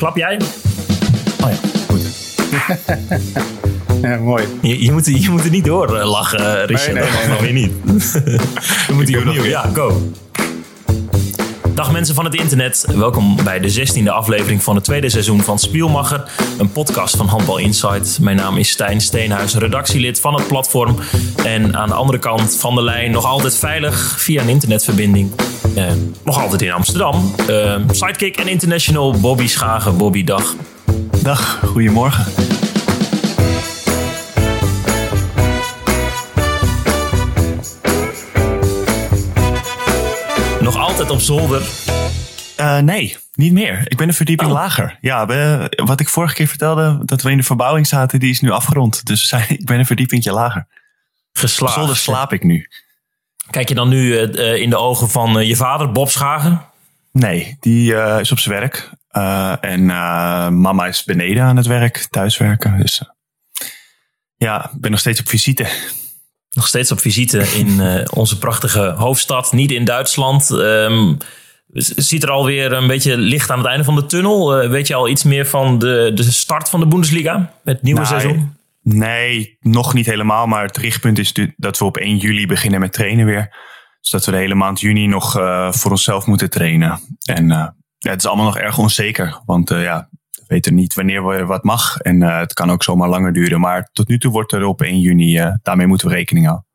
Klap jij? Oh ja, goed. ja, mooi. Je, je, moet, je moet er niet door eh, lachen, Richard. Nee, nee, nee, dat mag weer niet. Dan moet nog opnieuw. Ja, go. Dag mensen van het internet. Welkom bij de 16e aflevering van het tweede seizoen van Spielmacher. Een podcast van Handbal Insight. Mijn naam is Stijn Steenhuis, redactielid van het platform. En aan de andere kant van de lijn nog altijd veilig via een internetverbinding. Eh, nog altijd in Amsterdam. Eh, sidekick en international Bobby Schagen. Bobby, dag. Dag, goedemorgen. Altijd op zolder. Eh, nee, niet meer. Ik ben een verdieping Oh. lager. Ja, we, wat ik vorige keer vertelde, dat we in de verbouwing zaten, die is nu afgerond. Dus ik ben een verdiepingje lager. Op Geslaagd. zolder slaap ik nu. Kijk je dan nu eh, eh, in de ogen van je vader, Bob Schagen? Nee, die is op zijn werk. En mama is beneden aan het werk, thuiswerken. Dus ja, ik ben nog steeds op visite. Nog steeds op visite in eh, onze prachtige hoofdstad, niet in Duitsland. Ehm, z- ziet er alweer een beetje licht aan het einde van de tunnel? Eh, weet je al iets meer van de, de start van de Bundesliga? Het nieuwe Nou, seizoen? Nee, nog niet helemaal. Maar het richtpunt is dat we op 1 juli beginnen met trainen weer. Dus dat we de hele maand juni nog eh, voor onszelf moeten trainen. En ja, het is allemaal nog erg onzeker. Want ja, weten niet wanneer we wat mag. En eh, het kan ook zomaar langer duren. Maar tot nu toe wordt er op 1 juni, eh, daarmee moeten we rekening houden.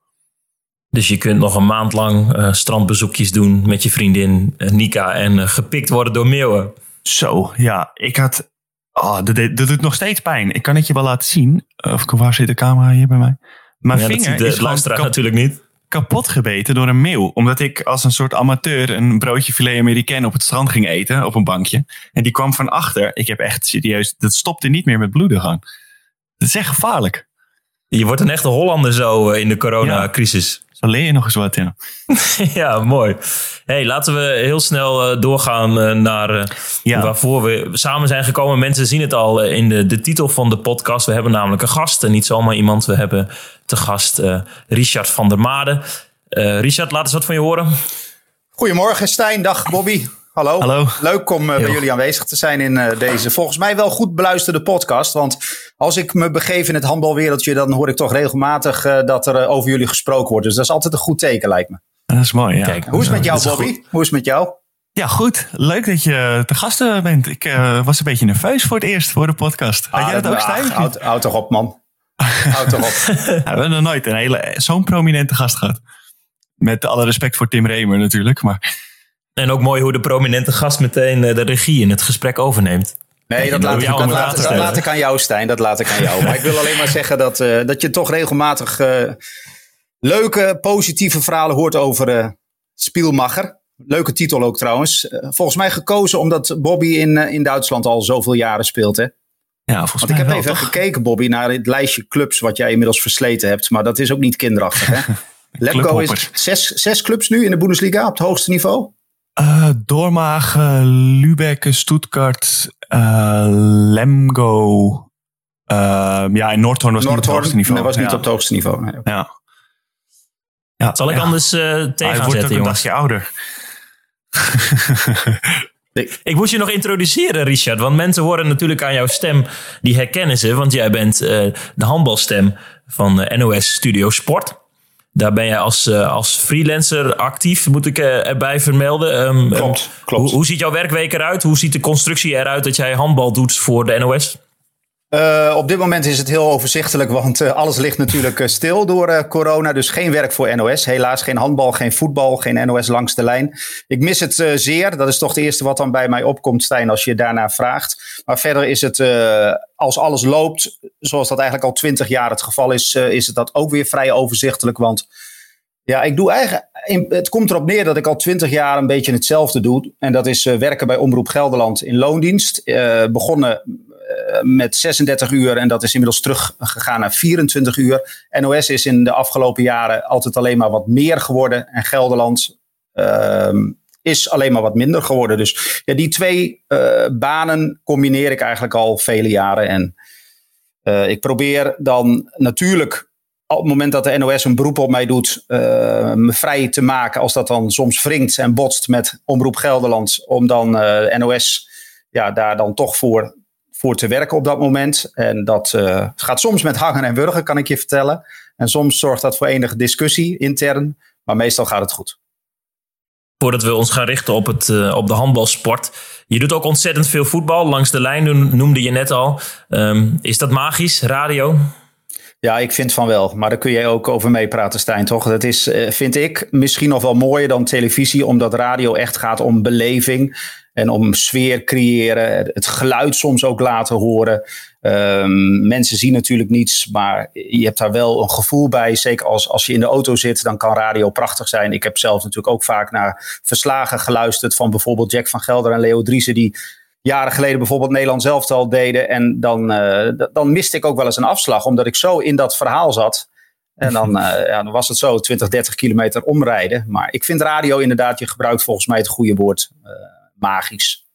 Dus je kunt nog een maand lang eh, strandbezoekjes doen met je vriendin Nika en gepikt worden door meeuwen. Zo, ja, ik had... Oh, dat, dat doet nog steeds pijn. Ik kan het je wel laten zien. Of waar zit de camera hier bij mij? Mijn Ja, dat vinger ziet de is gewoon luisteraar kap- natuurlijk niet. Kapot gebeten door een meeuw. Omdat ik als een soort amateur een broodje filet américain op het strand ging eten. Op een bankje. En die kwam van achter. Ik heb echt serieus... Dat stopte niet meer met bloeden gaan. Dat is echt gevaarlijk. Je wordt een echte Hollander zo eh, in de coronacrisis. Zo leer je nog eens wat, ja. Ja, mooi. Hey, laten we heel snel eh, doorgaan eh, naar Ja. waarvoor we samen zijn gekomen. Mensen zien het al in de, de titel van de podcast. We hebben namelijk een gast. En niet zomaar iemand. We hebben te gast eh, Richard van der Made. Eh, Richard, laat eens wat van je horen. Goedemorgen Stijn, dag Bobby. Hallo. Hallo. Leuk om eh, bij jullie aanwezig te zijn in eh, deze volgens mij wel goed beluisterde podcast. Want als ik me begeef in het handbalwereldje, dan hoor ik toch regelmatig eh, dat er over jullie gesproken wordt. Dus dat is altijd een goed teken, lijkt me. Dat is mooi, ja. Kijk, Hoe is het met jou, Bobby? Hoe is het met jou? Ja, goed. Leuk dat je te gast eh, bent. Ik eh, was een beetje nerveus voor het eerst voor de podcast. Had jij dat ook, Ah, Stijn? Houd, houd toch op, man. Houd toch op. Ja, we hebben nog nooit een hele, zo'n prominente gast gehad. Met alle respect voor Tim Remer natuurlijk. Maar En ook mooi hoe de prominente gast meteen eh, de regie in het gesprek overneemt. Nee, dat, laat, jou dat, laat, dat ik aan jou, Stijn. Dat laat ik aan jou. Maar ik wil alleen maar zeggen dat, eh, dat je toch regelmatig eh, leuke, positieve verhalen hoort over eh Spielmacher. Leuke titel ook trouwens. Volgens mij gekozen omdat Bobby in, in Duitsland al zoveel jaren speelt. Hè? Ja, volgens Want ik heb wel, even toch? gekeken, Bobby, naar het lijstje clubs wat jij inmiddels versleten hebt. Maar dat is ook niet kinderachtig. Hè? Is zes, zes clubs nu in de Bundesliga op het hoogste niveau. Eh, Doormagen, Lübeck, Stuttgart, eh, Lemgo. eh, ja, en Noordhoorn was niet op het hoogste niveau. nee, was niet ja. op het hoogste niveau. Nee. Ja. Ja, Zal ik ja. anders eh tegen Hij gaan wordt ook zetten, een dagje ouder. Ik moest je nog introduceren, Richard. Want mensen horen natuurlijk aan jouw stem, die herkennen ze. Want jij bent eh, de handbalstem van eh, NOS Studio Sport. Daar ben jij als, eh, als freelancer actief, moet ik erbij vermelden. Ehm, Klopt, ehm, klopt. Hoe, hoe ziet jouw werkweek eruit? Hoe ziet de constructie eruit dat jij handbal doet voor de NOS? Eh, op dit moment is het heel overzichtelijk, want eh, alles ligt natuurlijk eh, stil door corona. Dus geen werk voor NOS. Helaas geen handbal, geen voetbal, geen NOS langs de lijn. Ik mis het zeer. Dat is toch het eerste wat dan bij mij opkomt, Stijn, als je daarna vraagt. Maar verder is het, als alles loopt, zoals dat eigenlijk al twintig jaar het geval is, is het dat ook weer vrij overzichtelijk. Want ja, ik doe eigenlijk. Het komt erop neer dat ik al twintig jaar een beetje hetzelfde doe. En dat is werken bij Omroep Gelderland in loondienst. Begonnen met 36 uur en dat is inmiddels teruggegaan naar 24 uur. NOS is in de afgelopen jaren altijd alleen maar wat meer geworden. En Gelderland ehm, is alleen maar wat minder geworden. Dus ja, die twee eh, banen combineer ik eigenlijk al vele jaren. En eh, ik probeer dan natuurlijk op het moment dat de NOS een beroep op mij doet, eh, me vrij te maken als dat dan soms wringt en botst met Omroep Gelderland, om dan eh, NOS ja, daar dan toch voor, voor te werken op dat moment. En dat gaat soms met hangen en wurgen, kan ik je vertellen. En soms zorgt dat voor enige discussie intern, maar meestal gaat het goed. Voordat we ons gaan richten op, het, op de handbalsport. Je doet ook ontzettend veel voetbal. Langs de lijn noemde je net al. Ehm, is dat magisch, radio? Ja, ik vind van wel. Maar daar kun je ook over meepraten, Stijn, toch? Dat is, eh, vind ik, misschien nog wel mooier dan televisie, omdat radio echt gaat om beleving en om sfeer creëren, het geluid soms ook laten horen. Um, mensen zien natuurlijk niets, maar je hebt daar wel een gevoel bij. Zeker als, als je in de auto zit, dan kan radio prachtig zijn. Ik heb zelf natuurlijk ook vaak naar verslagen geluisterd van bijvoorbeeld Jack van Gelder en Leo Driessen, die jaren geleden bijvoorbeeld Nederland zelf al deden. En dan, uh, dan miste ik ook wel eens een afslag, omdat ik zo in dat verhaal zat. En dan, uh, ja, dan was het zo 20, 30 kilometer omrijden. Maar ik vind radio inderdaad, je gebruikt volgens mij het goede woord, uh, magisch.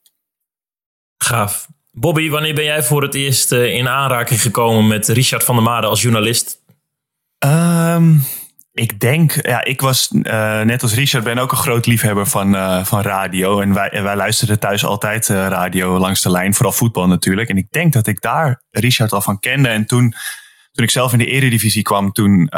Gaaf. Bobby, wanneer ben jij voor het eerst in aanraking gekomen met Richard van der Made als journalist? Um, ik denk, ja, ik was uh, net als Richard, ben ook een groot liefhebber van, uh, van radio. En wij, wij luisterden thuis altijd uh, radio langs de lijn, vooral voetbal natuurlijk. En ik denk dat ik daar Richard al van kende. En toen, toen ik zelf in de eredivisie kwam, toen,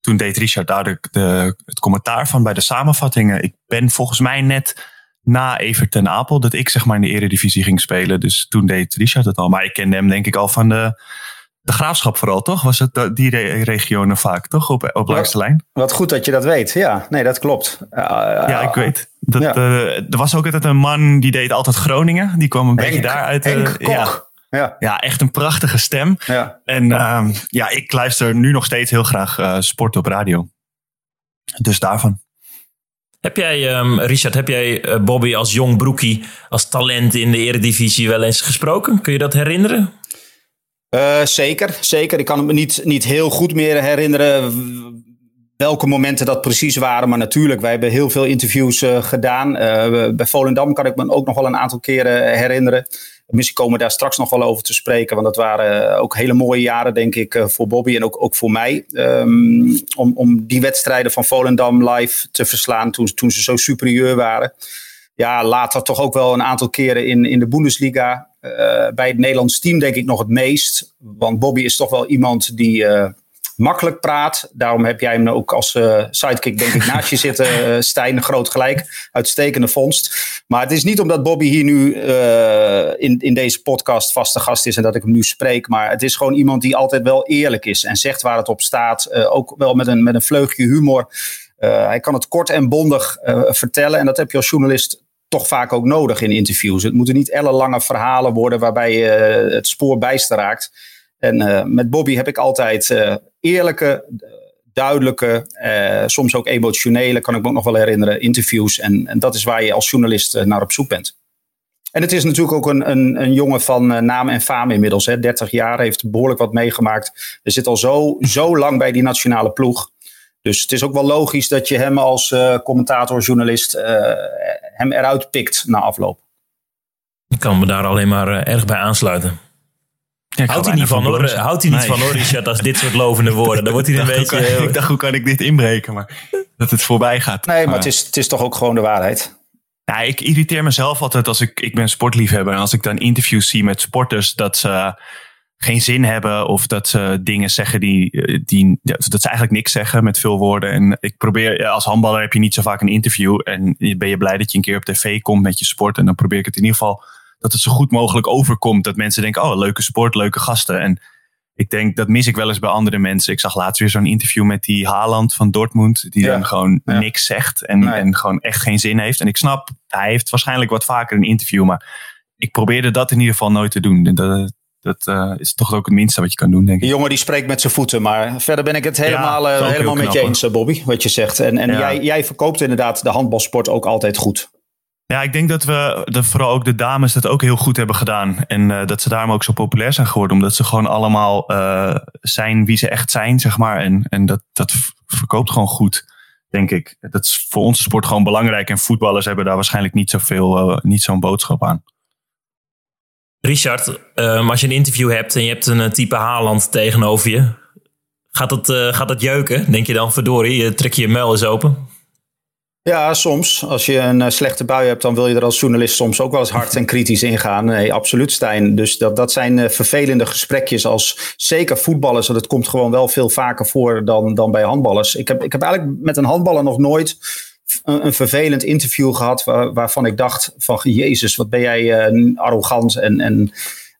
toen deed Richard daar de, het commentaar van bij de samenvattingen. Ik ben volgens mij net na Evert ten Apel dat ik zeg maar in de eredivisie ging spelen. Dus toen deed Richard het al. Maar ik kende hem denk ik al van de de graafschap vooral, toch? Was het die regionen vaak, toch? Op, op langs lijn. Wat goed dat je dat weet. Ja, nee, dat klopt. Uh, ja, ik weet. Dat, ja. uh, er was ook altijd een man die deed altijd Groningen. Die kwam een Henk, beetje daaruit. Henk uh, ja. Ja. ja, echt een prachtige stem. Ja. En uh, ja, ik luister nu nog steeds heel graag uh, sport op radio. Dus daarvan. Heb jij, um, Richard, heb jij uh, Bobby als jong broekie, als talent in de eredivisie wel eens gesproken? Kun je dat herinneren? Uh, zeker, zeker. Ik kan me niet, niet heel goed meer herinneren welke momenten dat precies waren. Maar natuurlijk, wij hebben heel veel interviews uh, gedaan. Uh, bij Volendam kan ik me ook nog wel een aantal keren herinneren. Misschien komen we daar straks nog wel over te spreken. Want dat waren ook hele mooie jaren, denk ik, voor Bobby en ook, ook voor mij. Um, om, om die wedstrijden van Volendam live te verslaan toen, toen ze zo superieur waren. Ja, later toch ook wel een aantal keren in, in de Bundesliga. Uh, bij het Nederlands team denk ik nog het meest. Want Bobby is toch wel iemand die uh, makkelijk praat. Daarom heb jij hem ook als uh, sidekick denk ik naast je zitten. Stijn, groot gelijk. Uitstekende vondst. Maar het is niet omdat Bobby hier nu in, in deze podcast vaste gast is en dat ik hem nu spreek. Maar het is gewoon iemand die altijd wel eerlijk is. En zegt waar het op staat. ook wel met een, met een vleugje humor. hij kan het kort en bondig vertellen. En dat heb je als journalist toch vaak ook nodig in interviews. Het moeten niet ellenlange verhalen worden waarbij je uh, het spoor bijster raakt. En uh, met Bobby heb ik altijd uh, eerlijke, duidelijke, soms ook emotionele, kan ik me ook nog wel herinneren, interviews. En, en dat is waar je als journalist naar op zoek bent. En het is natuurlijk ook een, een, een jongen van naam en faam inmiddels. Hè. 30 jaar, heeft behoorlijk wat meegemaakt. Er zit al zo, zo lang bij die nationale ploeg. Dus het is ook wel logisch dat je hem als commentator, journalist, hem eruit pikt na afloop. Ik kan me daar alleen maar uh, erg bij aansluiten. Ja, houdt hij niet van, hoor. Houdt hij niet nee. van hoor, Richard, als dit soort lovende woorden. Dan wordt hij een beetje... Dacht, ik dacht, hoe kan ik dit inbreken? Maar dat het voorbij gaat. Nee, maar, maar het, is, het is toch ook gewoon de waarheid. Ja, ik irriteer mezelf altijd als ik... Ik ben sportliefhebber. En als ik dan interviews zie met sporters... dat ze geen zin hebben of dat ze dingen zeggen die, die dat ze eigenlijk niks zeggen met veel woorden. En ik probeer, als handballer heb je niet zo vaak een interview en ben je blij dat je een keer op tv komt met je sport. En dan probeer ik het in ieder geval dat het zo goed mogelijk overkomt. Dat mensen denken, oh, leuke sport, leuke gasten. En ik denk, dat mis ik wel eens bij andere mensen. Ik zag laatst weer zo'n interview met die Haaland van Dortmund. Die ja. dan gewoon ja. niks zegt en, nee. en gewoon echt geen zin heeft. En ik snap, hij heeft waarschijnlijk wat vaker een interview. Maar ik probeerde dat in ieder geval nooit te doen. Dat, dat uh, is toch ook het minste wat je kan doen, denk ik. De jongen die spreekt met zijn voeten. Maar verder ben ik het helemaal, ja, uh, helemaal met je eens, Bobby, wat je zegt. En, en ja. jij, jij verkoopt inderdaad de handbalsport ook altijd goed. Ja, ik denk dat we, dat vooral ook de dames dat ook heel goed hebben gedaan. En uh, dat ze daarom ook zo populair zijn geworden. Omdat ze gewoon allemaal zijn wie ze echt zijn, zeg maar. En, en dat, dat verkoopt gewoon goed, denk ik. Dat is voor onze sport gewoon belangrijk. En voetballers hebben daar waarschijnlijk niet zoveel, niet zo'n boodschap aan. Richard, um, als je een interview hebt en je hebt een type Haaland tegenover je, gaat dat, uh, gaat dat jeuken? Denk je dan, verdorie, je trek je je muil eens open? Ja, soms. Als je een uh, slechte bui hebt, dan wil je er als journalist soms ook wel eens hard en kritisch ingaan. Nee, absoluut, Stijn. Dus dat, dat zijn vervelende gesprekjes als zeker voetballers. Dat komt gewoon wel veel vaker voor dan, dan bij handballers. Ik heb, ik heb eigenlijk met een handballer nog nooit een, een vervelend interview gehad waar, waarvan ik dacht van Jezus, wat ben jij uh, arrogant en, en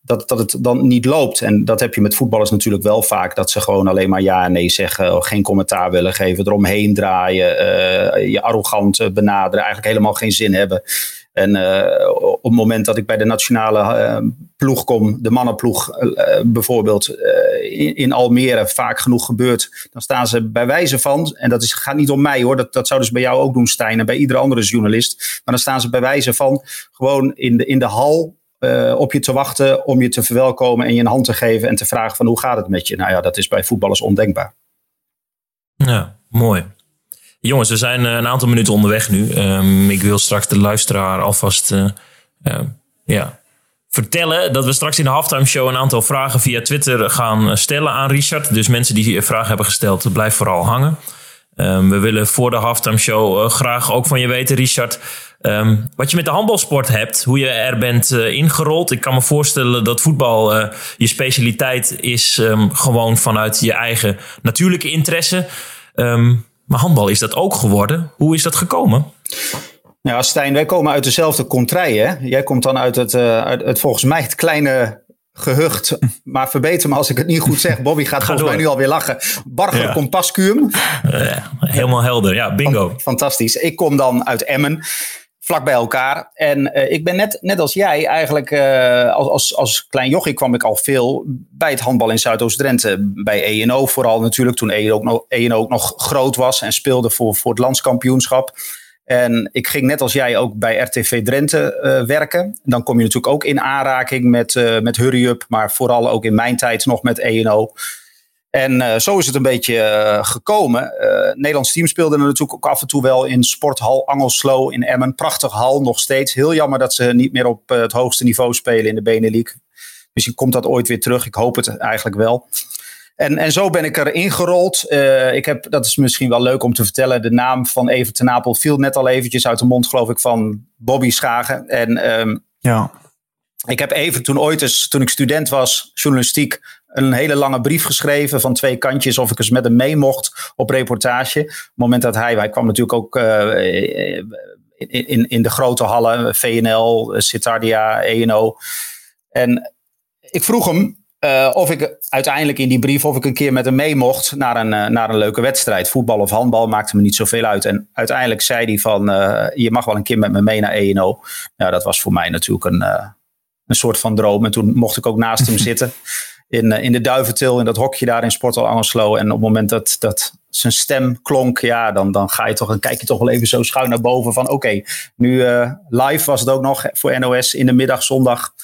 dat, dat het dan niet loopt. En dat heb je met voetballers natuurlijk wel vaak. Dat ze gewoon alleen maar ja en nee zeggen. Geen commentaar willen geven. Eromheen draaien. Uh, je arrogant benaderen. Eigenlijk helemaal geen zin hebben. En op het moment dat ik bij de nationale ploeg kom, de mannenploeg bijvoorbeeld in, Almere, vaak genoeg gebeurt, dan staan ze bij wijze van, en dat is, gaat niet om mij hoor, dat, dat zou dus bij jou ook doen Stijn en bij iedere andere journalist, maar dan staan ze bij wijze van gewoon in de, in de hal uh, op je te wachten om je te verwelkomen en je een hand te geven en te vragen van hoe gaat het met je? Nou ja, dat is bij voetballers ondenkbaar. Ja, mooi. Jongens, we zijn eh, een aantal minuten onderweg nu. Um, ik wil straks de luisteraar alvast uh, ja, vertellen dat we straks in de halftime show een aantal vragen via Twitter gaan stellen aan Richard. Dus mensen die vragen hebben gesteld, blijf vooral hangen. Um, we willen voor de halftime show graag ook van je weten, Richard. Um, wat je met de handbalsport hebt, hoe je er bent uh, ingerold. Ik kan me voorstellen dat voetbal uh, je specialiteit is um, gewoon vanuit je eigen natuurlijke interesse. Maar handbal is dat ook geworden. Hoe is dat gekomen? Ja, Stijn, wij komen uit dezelfde contrij. Hè? Jij komt dan uit het, uh, uit het volgens mij het kleine gehucht. Maar verbeter me als ik het niet goed zeg. Bobby gaat Ga volgens door. mij nu alweer lachen. Barger ja. Compascuum. helemaal helder, ja, bingo. Fantastisch. Ik kom dan uit Emmen vlak bij elkaar. En uh, ik ben net, net als jij eigenlijk, uh, als, als, als klein jochie kwam ik al veel bij het handbal in Zuidoost-Drenthe. Bij ENO vooral natuurlijk, toen ENO ook, nog, ENO ook nog groot was en speelde voor, voor het landskampioenschap. En ik ging net als jij ook bij RTV Drenthe uh, werken. Dan kom je natuurlijk ook in aanraking met, met Hurry Up, maar vooral ook in mijn tijd nog met ENO. En uh, zo is het een beetje uh, gekomen. Uh, Nederlands team speelde natuurlijk ook af en toe wel in Sporthal Angelslo in Emmen. Prachtig hal nog steeds. Heel jammer dat ze niet meer op het hoogste niveau spelen in de Benelux. Misschien komt dat ooit weer terug. Ik hoop het eigenlijk wel. En, en zo ben ik er ingerold. ik heb, dat is misschien wel leuk om te vertellen. De naam van Even ten Napel viel net al eventjes uit de mond, geloof ik, van Bobby Schagen. En um, ja. ik heb even toen ooit eens, toen ik student was, journalistiek, een hele lange brief geschreven van twee kantjes of ik eens met hem mee mocht op reportage. Op het moment dat hij, hij kwam natuurlijk ook uh, in, in, in de grote hallen, VNL, Citardia, ENO. En ik vroeg hem uh, of ik uiteindelijk in die brief of ik een keer met hem mee mocht naar een, uh, naar een leuke wedstrijd. Voetbal of handbal maakte me niet zoveel uit. En uiteindelijk zei hij van uh, je mag wel een keer met me mee naar ENO. Nou, dat was voor mij natuurlijk een, een soort van droom. En toen mocht ik ook naast hem zitten in, eh, in de Duiventil, in dat hokje daar in Sportal Angerslo. En op het moment dat, dat zijn stem klonk, ja, dan, dan ga je toch, dan kijk je toch wel even zo schuin naar boven van oké, nu live was het ook nog voor NOS in de middag zondag.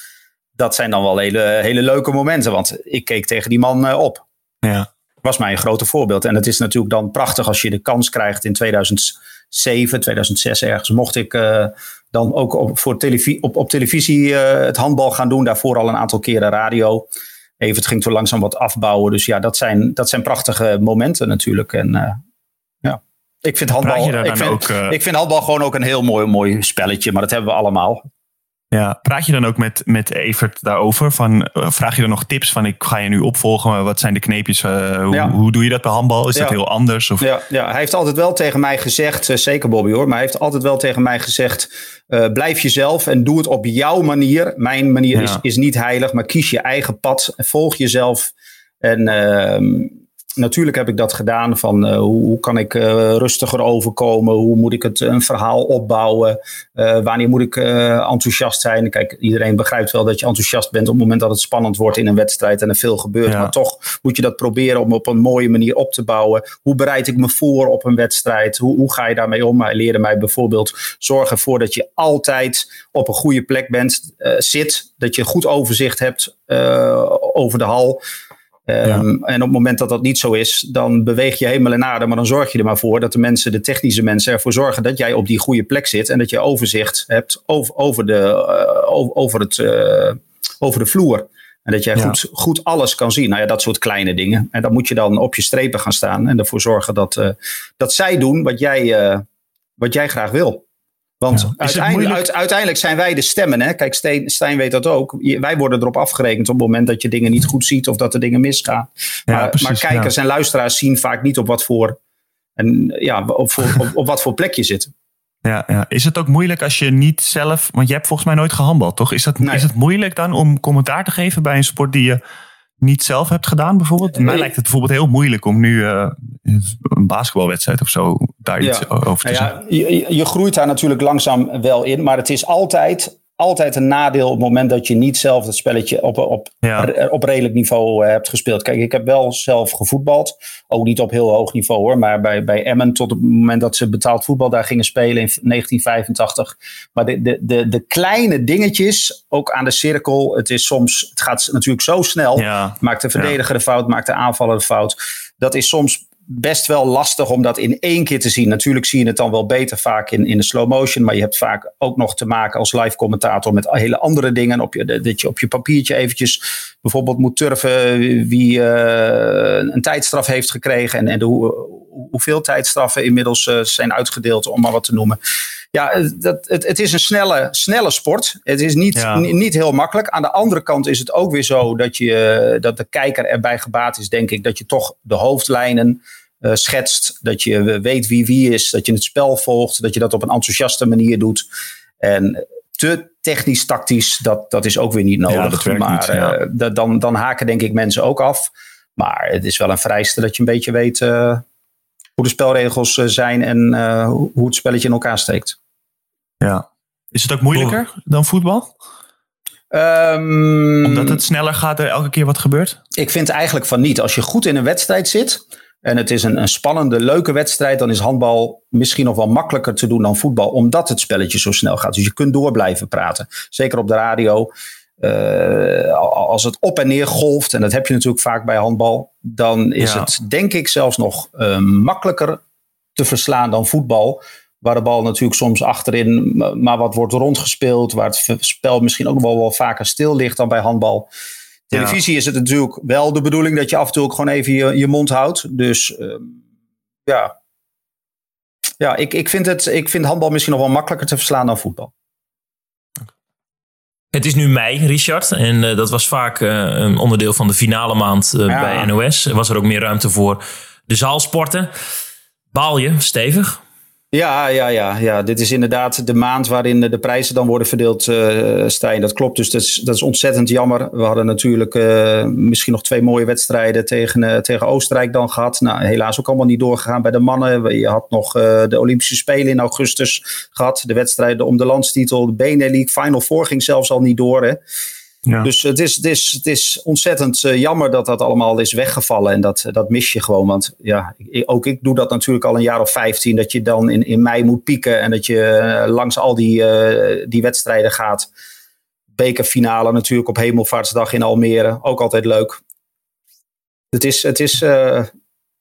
Dat zijn dan wel hele, hele leuke momenten, want ik keek tegen die man uh, op. Ja. Was mij een grote voorbeeld. En het is natuurlijk dan prachtig als je de kans krijgt in 2007, 2006 ergens, mocht ik uh, dan ook op, voor televisie, op, op televisie het handbal gaan doen. Daarvoor al een aantal keren radio. Even, het ging toen langzaam wat afbouwen. Dus ja, dat zijn, dat zijn prachtige momenten natuurlijk. En uh, ja, ik vind, handbal, ik, vind, ook, ik vind handbal gewoon ook een heel mooi, mooi spelletje. Maar dat hebben we allemaal. Ja, praat je dan ook met, met Evert daarover? Van, eh, vraag je dan nog tips van ik ga je nu opvolgen, wat zijn de kneepjes? Uh, hoe, hoe, doe je dat bij handbal? Is dat heel anders? Of? Ja, ja, hij heeft altijd wel tegen mij gezegd, uh, zeker Bobby hoor, maar hij heeft altijd wel tegen mij gezegd, blijf jezelf en doe het op jouw manier. Mijn manier is, is niet heilig, maar kies je eigen pad, volg jezelf. En ehm, natuurlijk heb ik dat gedaan van uh, hoe, hoe, kan ik uh, rustiger overkomen, hoe moet ik het een verhaal opbouwen, uh, wanneer moet ik enthousiast zijn. Kijk, iedereen begrijpt wel dat je enthousiast bent op het moment dat het spannend wordt in een wedstrijd en er veel gebeurt, ja. maar toch moet je dat proberen om op een mooie manier op te bouwen. Hoe bereid ik me voor op een wedstrijd? Hoe, hoe ga je daarmee om? Hij leerde mij bijvoorbeeld zorgen ervoor dat je altijd op een goede plek bent, zit, dat je goed overzicht hebt over de hal. Um, En op het moment dat dat niet zo is, dan beweeg je helemaal in aarde. Maar dan zorg je er maar voor dat de mensen, de technische mensen, ervoor zorgen dat jij op die goede plek zit. En dat je overzicht hebt over, over, de, uh, over, over, het, uh, over de vloer. En dat jij ja. goed, goed alles kan zien. Nou ja, dat soort kleine dingen. En dan moet je dan op je strepen gaan staan. En ervoor zorgen dat, uh, dat zij doen wat jij, wat jij graag wil. Want uiteindelijk, uiteindelijk, zijn wij de stemmen. Hè? Kijk, Stijn, Stijn weet dat ook. Wij worden erop afgerekend op het moment dat je dingen niet goed ziet of dat er dingen misgaan. maar, maar, kijkers en luisteraars zien vaak niet op wat voor, en, ja, op, voor, op, op wat voor plek je zit. Ja, ja, is het ook moeilijk als je niet zelf. Want je hebt volgens mij nooit gehandbald, toch? Is, dat, is het moeilijk dan om commentaar te geven bij een sport die je niet zelf hebt gedaan, bijvoorbeeld? Mij lijkt het bijvoorbeeld heel moeilijk om nu uh, een basketbalwedstrijd of zo daar iets over te nou ja, zeggen. Je, je groeit daar natuurlijk langzaam wel in, maar het is altijd altijd een nadeel op het moment dat je niet zelf het spelletje op, op, op redelijk niveau eh, hebt gespeeld. Kijk, ik heb wel zelf gevoetbald. Ook niet op heel hoog niveau hoor. Maar bij, bij Emmen tot het moment dat ze betaald voetbal daar gingen spelen in 1985. Maar de, de, de, de kleine dingetjes, ook aan de cirkel. Het is soms, het gaat natuurlijk zo snel. Maakt de verdediger de fout, maakt de aanvaller de fout. Dat is soms best wel lastig om dat in één keer te zien. Natuurlijk zie je het dan wel beter vaak in, in de slow motion. Maar je hebt vaak ook nog te maken als live commentator met hele andere dingen. Op je, dat je op je papiertje eventjes bijvoorbeeld moet turven wie uh, een tijdstraf heeft gekregen. En, en de, hoeveel tijdstraffen inmiddels uh, zijn uitgedeeld, om maar wat te noemen. Ja, dat, het, het is een snelle, snelle sport. Het is niet, niet heel makkelijk. Aan de andere kant is het ook weer zo dat, je, dat de kijker erbij gebaat is, denk ik, dat je toch de hoofdlijnen uh, schetst. Dat je weet wie wie is. Dat je het spel volgt. Dat je dat op een enthousiaste manier doet. En te technisch, tactisch, dat, dat is ook weer niet nodig. Ja, maar niet, uh, dan, dan haken denk ik mensen ook af. Maar het is wel een vereiste dat je een beetje weet uh, hoe de spelregels zijn en hoe het spelletje in elkaar steekt. Ja. Is het ook moeilijker dan voetbal? Um, Omdat het sneller gaat er elke keer wat gebeurt? Ik vind eigenlijk van niet. Als je goed in een wedstrijd zit, en het is een, een, spannende, leuke wedstrijd, dan is handbal misschien nog wel makkelijker te doen dan voetbal, omdat het spelletje zo snel gaat. Dus je kunt door blijven praten. Zeker op de radio. Uh, als het op en neer golft, en dat heb je natuurlijk vaak bij handbal, dan is het denk ik zelfs nog uh, makkelijker te verslaan dan voetbal. Waar de bal natuurlijk soms achterin maar wat wordt rondgespeeld. Waar het spel misschien ook wel, wel vaker stil ligt dan bij handbal. Televisie is het natuurlijk wel de bedoeling dat je af en toe ook gewoon even je, je mond houdt. Dus uh, ja, ja ik, ik, vind het, ik vind handbal misschien nog wel makkelijker te verslaan dan voetbal. Het is nu mei, Richard. En uh, dat was vaak uh, een onderdeel van de finale maand uh, ja. bij NOS. Was er ook meer ruimte voor de zaalsporten. Baal je stevig? Ja, ja, ja, ja, dit is inderdaad de maand waarin de prijzen dan worden verdeeld, uh, Stijn. Dat klopt, dus dat is, dat is ontzettend jammer. We hadden natuurlijk uh, misschien nog twee mooie wedstrijden tegen, uh, tegen Oostenrijk dan gehad. Nou, helaas ook allemaal niet doorgegaan bij de mannen. Je had nog de Olympische Spelen in augustus gehad. De wedstrijden om de landstitel, de Benelux, Final Four ging zelfs al niet door. Hè. Ja. Dus het is, het, is, het is ontzettend uh, jammer dat dat allemaal is weggevallen. En dat, dat mis je gewoon. Want ja, ik, ook ik doe dat natuurlijk al een jaar of vijftien. Dat je dan in, in mei moet pieken. En dat je uh, langs al die, uh, die wedstrijden gaat. Bekerfinale natuurlijk op Hemelvaartsdag in Almere. Ook altijd leuk. Het is, het is we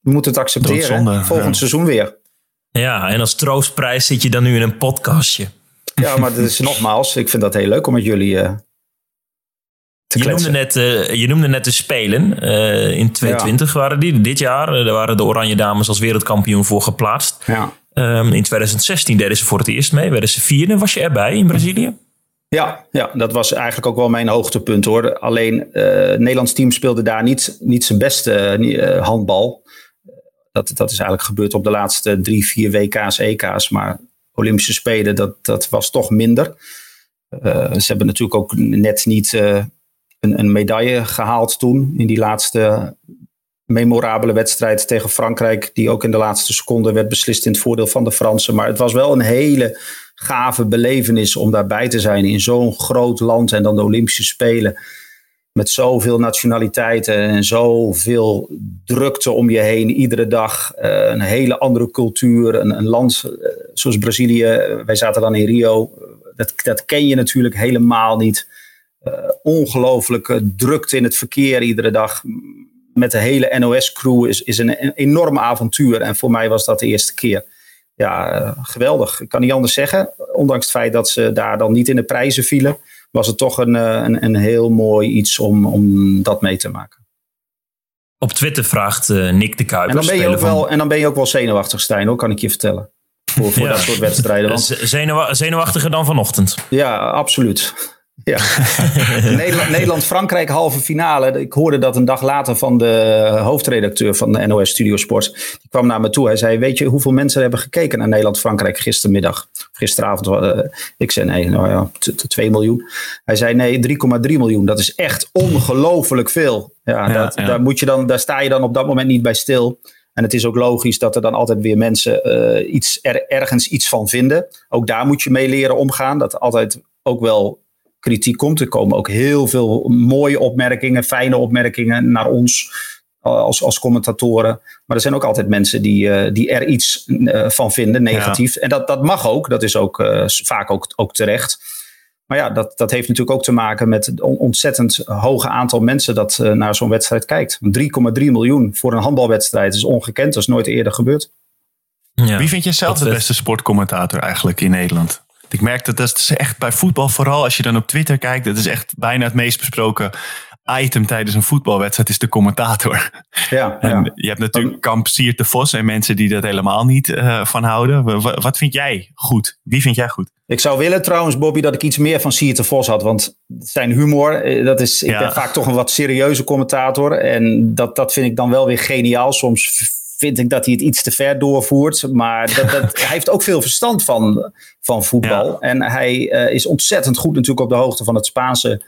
moeten het accepteren. Volgend ja. seizoen weer. Ja, en als troostprijs zit je dan nu in een podcastje. Ja, maar dat is nogmaals, ik vind dat heel leuk om met jullie je noemde, net, uh, je noemde net de Spelen. Uh, in 2020 ja. waren die. Dit jaar uh, daar waren de Oranje Dames als wereldkampioen voor geplaatst. Ja. Um, in 2016 deden ze voor het eerst mee. Werden ze vierde. Was je erbij in Brazilië? Ja, ja, dat was eigenlijk ook wel mijn hoogtepunt hoor. Alleen het Nederlands team speelde daar niet, niet zijn beste handbal. Dat, dat is eigenlijk gebeurd op de laatste drie, vier WK's, EK's. Maar Olympische Spelen, dat, dat was toch minder. ze hebben natuurlijk ook net niet een, medaille gehaald toen. In die laatste memorabele wedstrijd tegen Frankrijk. Die ook in de laatste seconde werd beslist in het voordeel van de Fransen. Maar het was wel een hele gave belevenis om daarbij te zijn in zo'n groot land. En dan de Olympische Spelen. Met zoveel nationaliteiten en zoveel drukte om je heen iedere dag. Uh, een hele andere cultuur. Een, een land uh, zoals Brazilië. Wij zaten dan in Rio. Dat, dat ken je natuurlijk helemaal niet ongelooflijke drukte in het verkeer iedere dag. Met de hele NOS-crew is, is een, een, enorm avontuur. En voor mij was dat de eerste keer. Ja, uh, geweldig. Ik kan niet anders zeggen. Ondanks het feit dat ze daar dan niet in de prijzen vielen, was het toch een, eh, een, een heel mooi iets om, om dat mee te maken. Op Twitter vraagt uh, Nick de Kuiper. En dan, ben je ook wel, en dan ben je ook wel zenuwachtig, Stijn, hoor, kan ik je vertellen. Voor, voor dat soort wedstrijden. Want, zenuwachtiger dan vanochtend. Ja, absoluut. Ja. Nederland-Frankrijk halve finale. Ik hoorde dat een dag later van de hoofdredacteur van de NOS Studio Sports. Die kwam naar me toe. Hij zei: Weet je hoeveel mensen hebben gekeken naar Nederland-Frankrijk gistermiddag? Gisteravond. Uh, ik zei: Nee, nou ja, 2 miljoen. Hij zei: Nee, 3,3 miljoen. Dat is echt ongelooflijk veel. Ja, ja, dat, Daar, moet je dan, daar sta je dan op dat moment niet bij stil. En het is ook logisch dat er dan altijd weer mensen uh, iets, er, ergens iets van vinden. Ook daar moet je mee leren omgaan. Dat altijd ook wel kritiek komt. Er komen ook heel veel mooie opmerkingen, fijne opmerkingen naar ons als, als commentatoren. Maar er zijn ook altijd mensen die, uh, die er iets uh, van vinden, negatief. En dat, dat mag ook, dat is ook uh, vaak ook, ook terecht. Maar ja, dat, dat heeft natuurlijk ook te maken met het ontzettend hoge aantal mensen dat naar zo'n wedstrijd kijkt. 3,3 miljoen voor een handbalwedstrijd is ongekend, dat is nooit eerder gebeurd. Ja, Wie vind je zelf de beste sportcommentator eigenlijk in Nederland? Ik merk dat dat is echt bij voetbal, vooral als je dan op Twitter kijkt, dat is echt bijna het meest besproken item tijdens een voetbalwedstrijd is de commentator. Ja, en ja. je hebt natuurlijk Kamp Siert de Vos en mensen die dat helemaal niet uh, van houden. Wat, wat vind jij goed? Wie vind jij goed? Ik zou willen trouwens, Bobby, dat ik iets meer van Siert de Vos had. Want zijn humor, eh, dat is, ik ben vaak toch een wat serieuze commentator. En dat, dat vind ik dan wel weer geniaal. Soms vind ik dat hij het iets te ver doorvoert. Maar dat, dat, hij heeft ook veel verstand van, van voetbal. En hij uh, is ontzettend goed natuurlijk op de hoogte van het Spaanse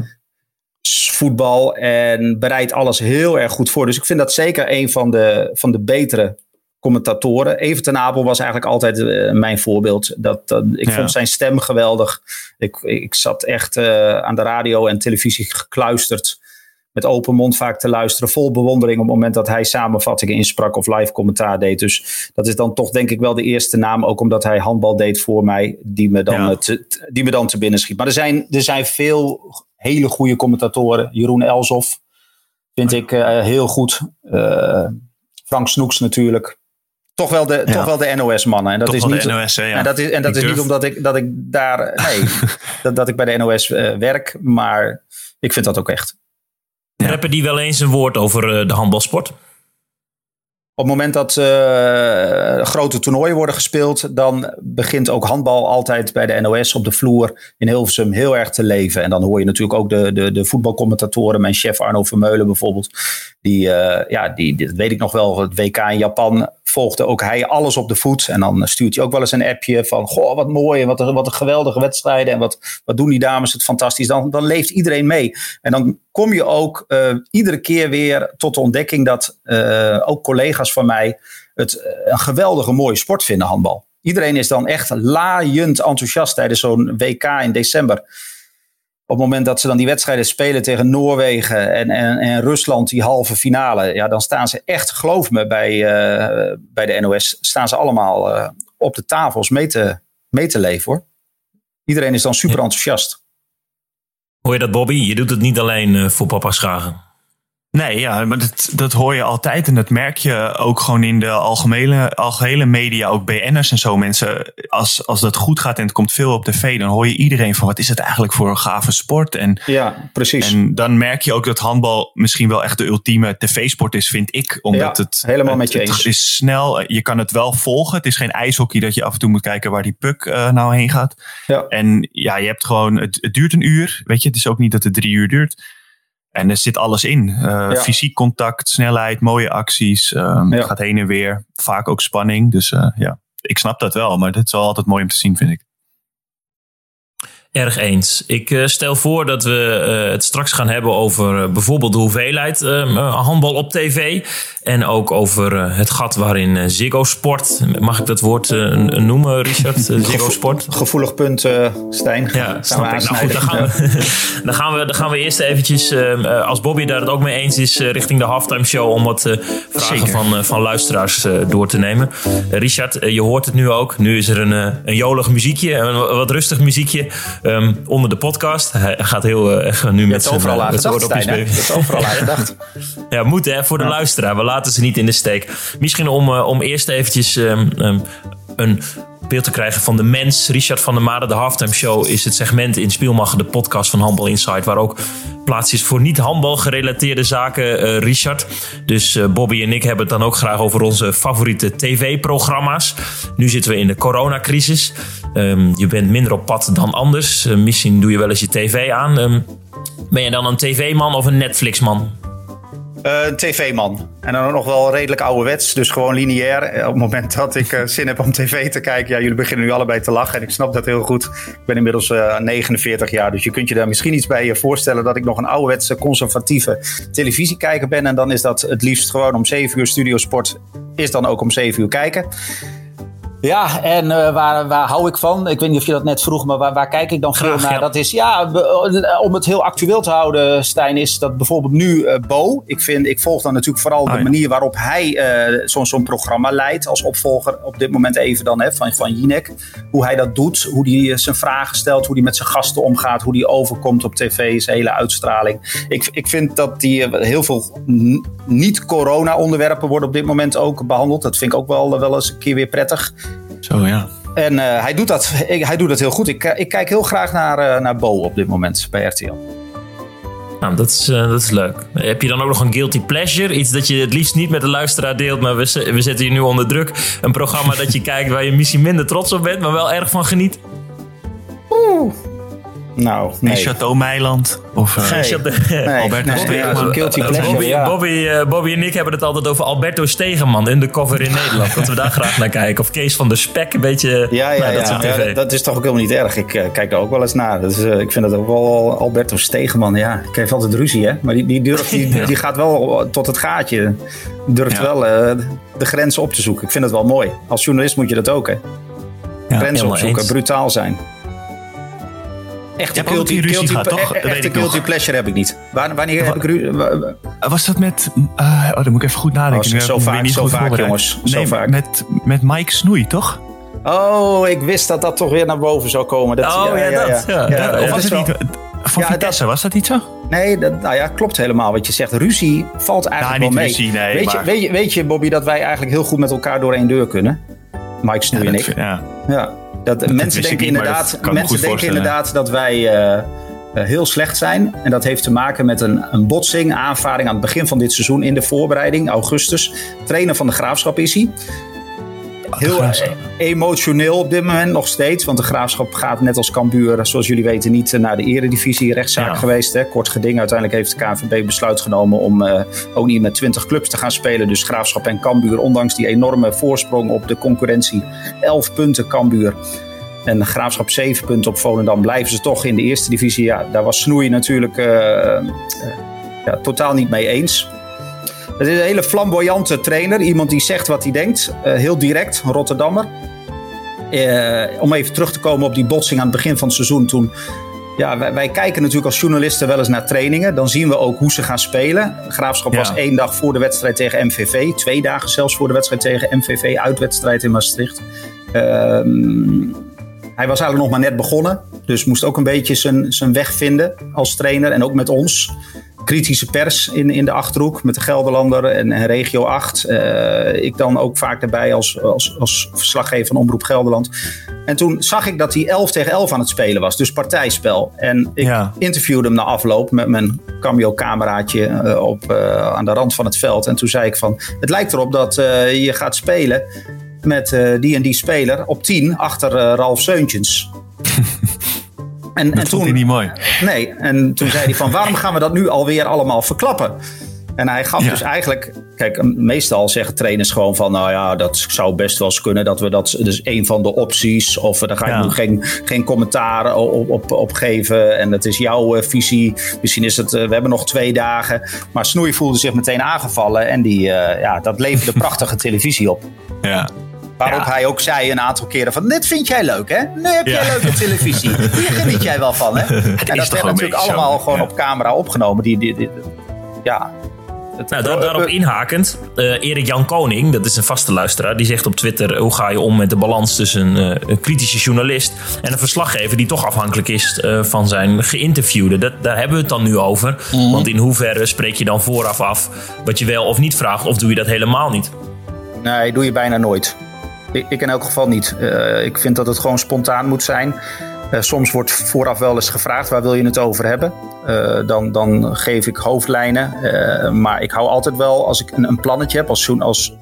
voetbal. En bereidt alles heel erg goed voor. Dus ik vind dat zeker een van de, van de betere commentatoren. Even ten Abel was eigenlijk altijd uh, mijn voorbeeld. Dat, dat ik vond zijn stem geweldig. Ik, ik zat echt uh, aan de radio en televisie gekluisterd met open mond vaak te luisteren. Vol bewondering op het moment dat hij samenvattingen insprak of live commentaar deed. Dus dat is dan toch denk ik wel de eerste naam. Ook omdat hij handbal deed voor mij. Die me dan, te, die me dan te binnen schiet. Maar er zijn, er zijn veel hele goede commentatoren. Jeroen Elsof vind ik uh, heel goed. Uh, Frank Snoeks natuurlijk. Toch wel de, ja. toch wel de NOS-mannen. En dat toch is niet, NOS, hè, ja. En dat is, en dat is niet omdat ik, dat ik daar. Nee, dat, dat ik bij de NOS uh, werk. Maar ik vind dat ook echt. Ja. Rappen die wel eens een woord over uh, de handbalsport? Op het moment dat uh, grote toernooien worden gespeeld, dan begint ook handbal altijd bij de NOS op de vloer in Hilversum heel erg te leven. En dan hoor je natuurlijk ook de, de, de voetbalcommentatoren, mijn chef Arno Vermeulen bijvoorbeeld. Die, uh, ja, die, dat weet ik nog wel, het WK in Japan volgde ook hij alles op de voet. En dan stuurt hij ook wel eens een appje van, goh, wat mooi wat een, wat een geweldige wedstrijden. En wat, wat doen die dames het fantastisch. Dan, dan leeft iedereen mee. En dan kom je ook uh, iedere keer weer tot de ontdekking dat uh, ook collega's van mij het een geweldige mooie sport vinden, handbal. Iedereen is dan echt laaiend enthousiast tijdens zo'n WK in december op het moment dat ze dan die wedstrijden spelen tegen Noorwegen en, en, en Rusland, die halve finale, ja, dan staan ze echt, geloof me, bij, uh, bij de NOS, staan ze allemaal uh, op de tafels mee te, mee te leven hoor. Iedereen is dan super enthousiast. Hoor je dat, Bobby? Je doet het niet alleen uh, voor papa Schagen. Nee, ja, maar dat, dat hoor je altijd. En dat merk je ook gewoon in de algemene, algehele media, ook BN'ers en zo. Mensen, als, als dat goed gaat en het komt veel op tv, dan hoor je iedereen van wat is het eigenlijk voor een gave sport. En, ja, precies. En dan merk je ook dat handbal misschien wel echt de ultieme tv-sport is, vind ik. Omdat ja, het, helemaal het, met je eens. Het is snel, je kan het wel volgen. Het is geen ijshockey dat je af en toe moet kijken waar die puck uh, nou heen gaat. Ja. En ja, je hebt gewoon, het, het duurt een uur. Weet je, het is ook niet dat het drie uur duurt. En er zit alles in. Uh, ja. Fysiek contact, snelheid, mooie acties. Um, ja. Gaat heen en weer. Vaak ook spanning. Dus uh, ja, ik snap dat wel. Maar het is wel altijd mooi om te zien, vind ik. Erg eens. Ik uh, stel voor dat we uh, het straks gaan hebben over uh, bijvoorbeeld de hoeveelheid handbal op tv. En ook over het gat waarin Ziggo Sport, mag ik dat woord noemen, Richard? Ziggo Sport. Gevoelig punt, Stijn. Ja, snap ik. Nou goed, dan gaan, we, dan, gaan we, dan gaan we eerst eventjes, als Bobby daar het ook mee eens is, richting de halftime show om wat vragen van, van luisteraars door te nemen. Richard, je hoort het nu ook. Nu is er een, een jolig muziekje, een wat rustig muziekje. Um, onder de podcast. Hij gaat heel uh, nu met zijn overal aan gedacht, Stijn, is overal aan gedacht. ja, moet hè, voor de ja. luisteraar. We laten ze niet in de steek. Misschien om, uh, om eerst eventjes um, um, een beeld te krijgen van de mens. Richard van der Made, de Halftime Show, is het segment in Spielmacher, de podcast van Handbal Insight, waar ook plaats is voor niet-handbal gerelateerde zaken, uh, Richard. Dus uh, Bobby en ik hebben het dan ook graag over onze favoriete tv-programma's. Nu zitten we in de coronacrisis. Um, je bent minder op pad dan anders. Uh, misschien doe je wel eens je tv aan. Um, ben je dan een tv-man of een Netflix-man? Uh, een tv-man. En dan nog wel redelijk ouderwets, dus gewoon lineair. Op het moment dat ik uh, zin heb om tv te kijken, ja, jullie beginnen nu allebei te lachen en ik snap dat heel goed. Ik ben inmiddels uh, 49 jaar, dus je kunt je daar misschien iets bij voorstellen dat ik nog een ouderwetse, conservatieve televisiekijker ben. En dan is dat het liefst gewoon om 7 uur Studiosport, is dan ook om 7 uur kijken. Ja, en uh, waar, waar hou ik van? Ik weet niet of je dat net vroeg, maar waar, waar kijk ik dan veel naar? Ja. Dat is, ja, om het heel actueel te houden, Stijn, is dat bijvoorbeeld nu uh, Bo. Ik, vind, ik volg dan natuurlijk vooral Oh, de ja. manier waarop hij uh, zo'n zo'n programma leidt. Als opvolger op dit moment even dan hè, van, van Jinek. Hoe hij dat doet, hoe hij zijn vragen stelt, hoe hij met zijn gasten omgaat, hoe hij overkomt op tv, zijn hele uitstraling. Ik, ik vind dat hij heel veel niet-corona onderwerpen worden op dit moment ook behandeld. Dat vind ik ook wel, wel eens een keer weer prettig. Zo ja. En uh, hij, doet dat, ik, hij doet dat heel goed. Ik, ik kijk heel graag naar, uh, naar Bo op dit moment bij RTL. Nou, dat is, uh, dat is leuk. Heb je dan ook nog een guilty pleasure? Iets dat je het liefst niet met de luisteraar deelt, maar we, we zetten je nu onder druk. Een programma dat je kijkt waar je misschien minder trots op bent, maar wel erg van geniet. Oeh. Nou, nee. Chateau Meiland. Of uh, nee. nee. Albert nee, nee, ja, een guilty pleasure, Bobby, ja. Bobby, Bobby, en ik hebben het altijd over Alberto Stegeman, undercover in Nederland. dat we daar graag naar kijken. Of Kees van der Spek, een beetje ja, ja, nou, dat ja. ja dat, dat, is toch ook helemaal niet erg. Ik uh, kijk er ook wel eens naar. Dus, uh, ik vind dat ook wel Alberto Stegeman. Ja, ik heeft altijd ruzie, hè. Maar die, die, durft, die, ja. die gaat wel tot het gaatje. Durft ja. wel uh, de grenzen op te zoeken. Ik vind het wel mooi. Als journalist moet je dat ook, hè. Grenzen opzoeken, eens. brutaal zijn. Echte guilty, guilty, gehad, toch? echte guilty pleasure heb ik niet. Wanneer heb ik ruzie? Was dat met... Uh, oh, dan moet ik even goed nadenken. Oh, zo vaak, zo vaak jongens. Nee, zo vaak. Met, met Mike Snoei, toch? Oh, ik wist dat dat toch weer naar boven zou komen. Dat, oh, ja, ja, dat. Ja. ja. of was het niet... Van ja, Vitesse, was dat niet zo? Nee, dat, nou ja, klopt helemaal wat je zegt. Ruzie valt eigenlijk nou, wel mee. Ruzie, nee, weet, maar... je, weet, je, weet je, Bobby, dat wij eigenlijk heel goed met elkaar door één deur kunnen? Mike Snoei en ik. Ja. ja. Dat, dat mensen denken, niet, inderdaad, mensen denken inderdaad dat wij uh, uh, heel slecht zijn. En dat heeft te maken met een, een botsing, aanvaring aan het begin van dit seizoen in de voorbereiding, augustus. Trainer van de graafschap is hij. Heel emotioneel op dit moment nog steeds. Want de graafschap gaat net als Cambuur, zoals jullie weten, niet naar de eredivisie rechtszaak ja. geweest. Hè. Kort geding. Uiteindelijk heeft de KNVB besluit genomen om uh, ook niet met 20 clubs te gaan spelen. Dus graafschap en Cambuur, ondanks die enorme voorsprong op de concurrentie. 11 punten Cambuur. En de graafschap 7 punten op Volendam. Blijven ze toch in de eerste divisie. Ja, daar was Snoei natuurlijk uh, uh, ja, totaal niet mee eens. Het is een hele flamboyante trainer. Iemand die zegt wat hij denkt. Uh, heel direct, een Rotterdammer. Uh, om even terug te komen op die botsing aan het begin van het seizoen. Toen, ja, wij, wij, kijken natuurlijk als journalisten wel eens naar trainingen. Dan zien we ook hoe ze gaan spelen. Graafschap ja. was één dag voor de wedstrijd tegen MVV. Twee dagen zelfs voor de wedstrijd tegen MVV. Uitwedstrijd in Maastricht. Uh, hij was eigenlijk nog maar net begonnen. Dus moest ook een beetje zijn, zijn weg vinden als trainer. En ook met ons kritische pers in, in de Achterhoek met de Gelderlander en, en Regio 8. Uh, ik dan ook vaak daarbij als, als, als verslaggever van Omroep Gelderland. En toen zag ik dat hij 11 tegen 11 aan het spelen was, dus partijspel. En ik ja. interviewde hem na afloop met mijn cameo-cameraatje uh, op, uh, aan de rand van het veld. En toen zei ik van, het lijkt erop dat je gaat spelen met die en die speler op 10 achter Ralf Seuntjens. En, dat en toen hij niet mooi. Nee, en toen zei hij van waarom gaan we dat nu alweer allemaal verklappen? En hij gaf ja. dus eigenlijk, kijk, meestal zeggen trainers gewoon van, nou ja, dat zou best wel eens kunnen dat we dat, dus een van de opties, of daar ga ik ja. nu geen, geen commentaar op, op, op geven en dat is jouw uh, visie. Misschien is het, uh, we hebben nog twee dagen. Maar Snoei voelde zich meteen aangevallen en die, uh, ja, dat leverde prachtige televisie op. Ja. Waarop hij ook zei een aantal keren van... dit vind jij leuk, hè? Nu heb jij leuke televisie. Hier geniet jij wel van, hè? Het en dat werd natuurlijk allemaal zo. gewoon op camera opgenomen. Die, die, die, ja... Nou, daar, daarop inhakend, uh, Erik Jan Koning, dat is een vaste luisteraar, die zegt op Twitter: hoe ga je om met de balans tussen uh, een kritische journalist en een verslaggever die toch afhankelijk is uh, van zijn geïnterviewde? Dat, daar hebben we het dan nu over. Mm. Want in hoeverre spreek je dan vooraf af wat je wel of niet vraagt, of doe je dat helemaal niet? Nee, doe je bijna nooit. Ik, ik in elk geval niet. Uh, ik vind dat het gewoon spontaan moet zijn. Uh, soms wordt vooraf wel eens gevraagd waar wil je het over hebben. Uh, dan, dan geef ik hoofdlijnen. maar ik hou altijd wel, als ik een, een plannetje heb, als, als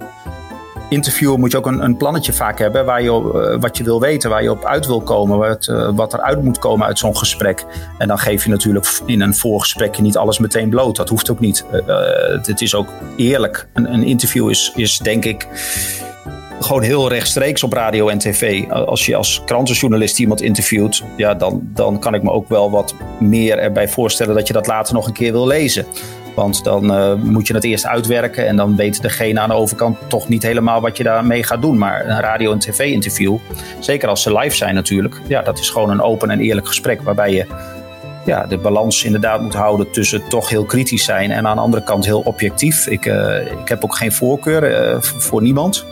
interviewer moet je ook een, een plannetje vaak hebben waar je, uh, wat je wil weten, waar je op uit wil komen, wat, wat er uit moet komen uit zo'n gesprek. En dan geef je natuurlijk in een voorgesprekje niet alles meteen bloot. Dat hoeft ook niet. Uh, het is ook eerlijk. Een, een interview is, is denk ik gewoon heel rechtstreeks op radio en tv. Als je als krantenjournalist iemand interviewt, ja, dan, dan kan ik me ook wel wat meer erbij voorstellen dat je dat later nog een keer wil lezen. Want dan uh, moet je het eerst uitwerken en dan weet degene aan de overkant toch niet helemaal wat je daarmee gaat doen. Maar een radio- en tv-interview, zeker als ze live zijn natuurlijk, ja, dat is gewoon een open en eerlijk gesprek waarbij je ja, de balans inderdaad moet houden tussen toch heel kritisch zijn en aan de andere kant heel objectief. Ik, uh, ik heb ook geen voorkeur uh, voor niemand.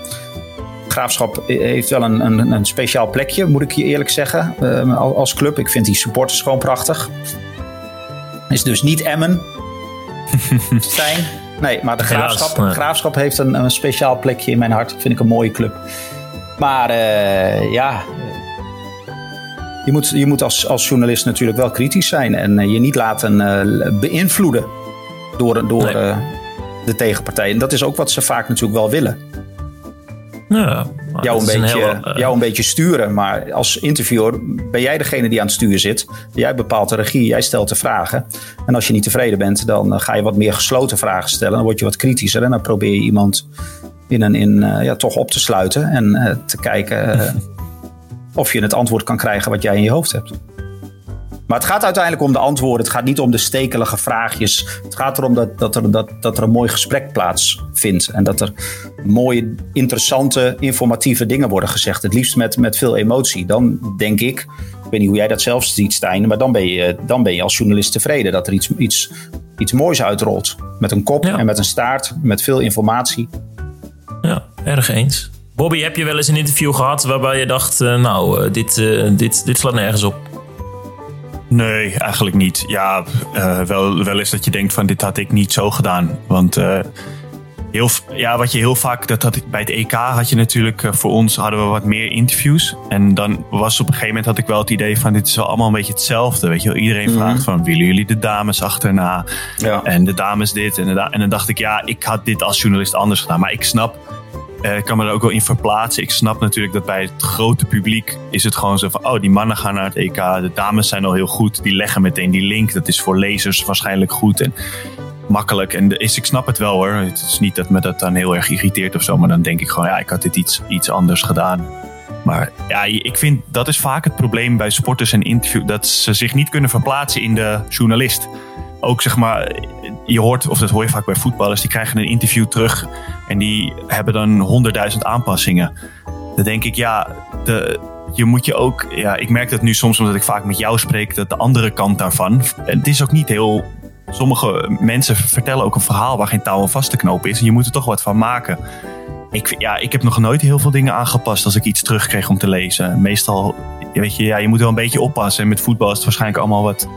Graafschap heeft wel een, een, een, speciaal plekje, moet ik je eerlijk zeggen, als club. Ik vind die supporters gewoon prachtig. Is dus niet Emmen, Stijn? Nee, maar de Graafschap, Graafschap heeft een, een, speciaal plekje in mijn hart. Vind ik een mooie club. Maar uh, ja, je moet, je moet als, als journalist natuurlijk wel kritisch zijn. En uh, je niet laten uh, beïnvloeden door, door nee. de tegenpartij. En dat is ook wat ze vaak natuurlijk wel willen. Ja, jou, een beetje, een heel, uh, jou een beetje sturen. Maar als interviewer ben jij degene die aan het stuur zit. Jij bepaalt de regie, jij stelt de vragen. En als je niet tevreden bent, dan ga je wat meer gesloten vragen stellen. Dan word je wat kritischer en dan probeer je iemand in een, in, uh, ja, toch op te sluiten. En uh, te kijken of je het antwoord kan krijgen wat jij in je hoofd hebt. Maar het gaat uiteindelijk om de antwoorden. Het gaat niet om de stekelige vraagjes. Het gaat erom dat, dat, er, dat, dat er een mooi gesprek plaatsvindt. En dat er mooie, interessante, informatieve dingen worden gezegd. Het liefst met, met veel emotie. Dan denk ik, ik weet niet hoe jij dat zelf ziet, Stijn. Maar dan ben je, dan ben je als journalist tevreden dat er iets, iets, iets moois uitrolt. Met een kop ja. en met een staart, met veel informatie. Ja, erg eens. Bobby, heb je wel eens een interview gehad waarbij je dacht, uh, nou, uh, dit, uh, dit, dit slaat nergens op? Nee, eigenlijk niet. Ja, uh, wel, wel eens dat je denkt van dit had ik niet zo gedaan. Want uh, heel, ja, wat je heel vaak, dat had ik bij het EK had je natuurlijk, uh, voor ons hadden we wat meer interviews. En dan was op een gegeven moment had ik wel het idee van dit is wel allemaal een beetje hetzelfde. Weet je wel, iedereen mm-hmm. vraagt van willen jullie de dames achterna? Ja. En de dames dit en, de da en dan dacht ik ja, ik had dit als journalist anders gedaan. Maar ik snap uh, ik kan me er ook wel in verplaatsen. Ik snap natuurlijk dat bij het grote publiek is het gewoon zo van... oh, die mannen gaan naar het EK, de dames zijn al heel goed. Die leggen meteen die link. Dat is voor lezers waarschijnlijk goed en makkelijk. En is, ik snap het wel hoor. Het is niet dat me dat dan heel erg irriteert of zo. Maar dan denk ik gewoon, ja, ik had dit iets, iets anders gedaan. Maar ja, ik vind dat is vaak het probleem bij sporters en interview. Dat ze zich niet kunnen verplaatsen in de journalist ook zeg maar, je hoort, of dat hoor je vaak bij voetballers, die krijgen een interview terug en die hebben dan honderdduizend aanpassingen. Dan denk ik, ja, de, je moet je ook, ja, ik merk dat nu soms omdat ik vaak met jou spreek, dat de andere kant daarvan, het is ook niet heel, sommige mensen vertellen ook een verhaal waar geen touw aan vast te knopen is en je moet er toch wat van maken. Ik, ja, ik heb nog nooit heel veel dingen aangepast als ik iets terugkreeg om te lezen. Meestal, weet je, ja, je moet wel een beetje oppassen. En met voetbal is het waarschijnlijk allemaal wat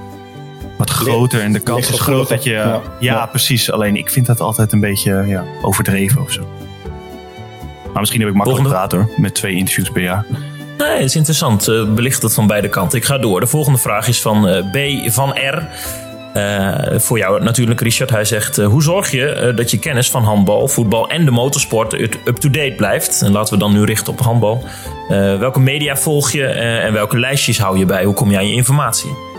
wat groter en de kans is groot dat je. Ja, ja, ja, precies. Alleen ik vind dat altijd een beetje ja, overdreven of zo. Maar misschien heb ik makkelijk gepraat hoor, met twee interviews per jaar. Nee, het is interessant. Uh, belicht het van beide kanten. Ik ga door. De volgende vraag is van uh, B van R. Uh, voor jou natuurlijk, Richard. Hij zegt: uh, Hoe zorg je uh, dat je kennis van handbal, voetbal en de motorsport up-to-date blijft? En laten we dan nu richten op handbal. welke media volg je en welke lijstjes hou je bij? Hoe kom je aan je informatie?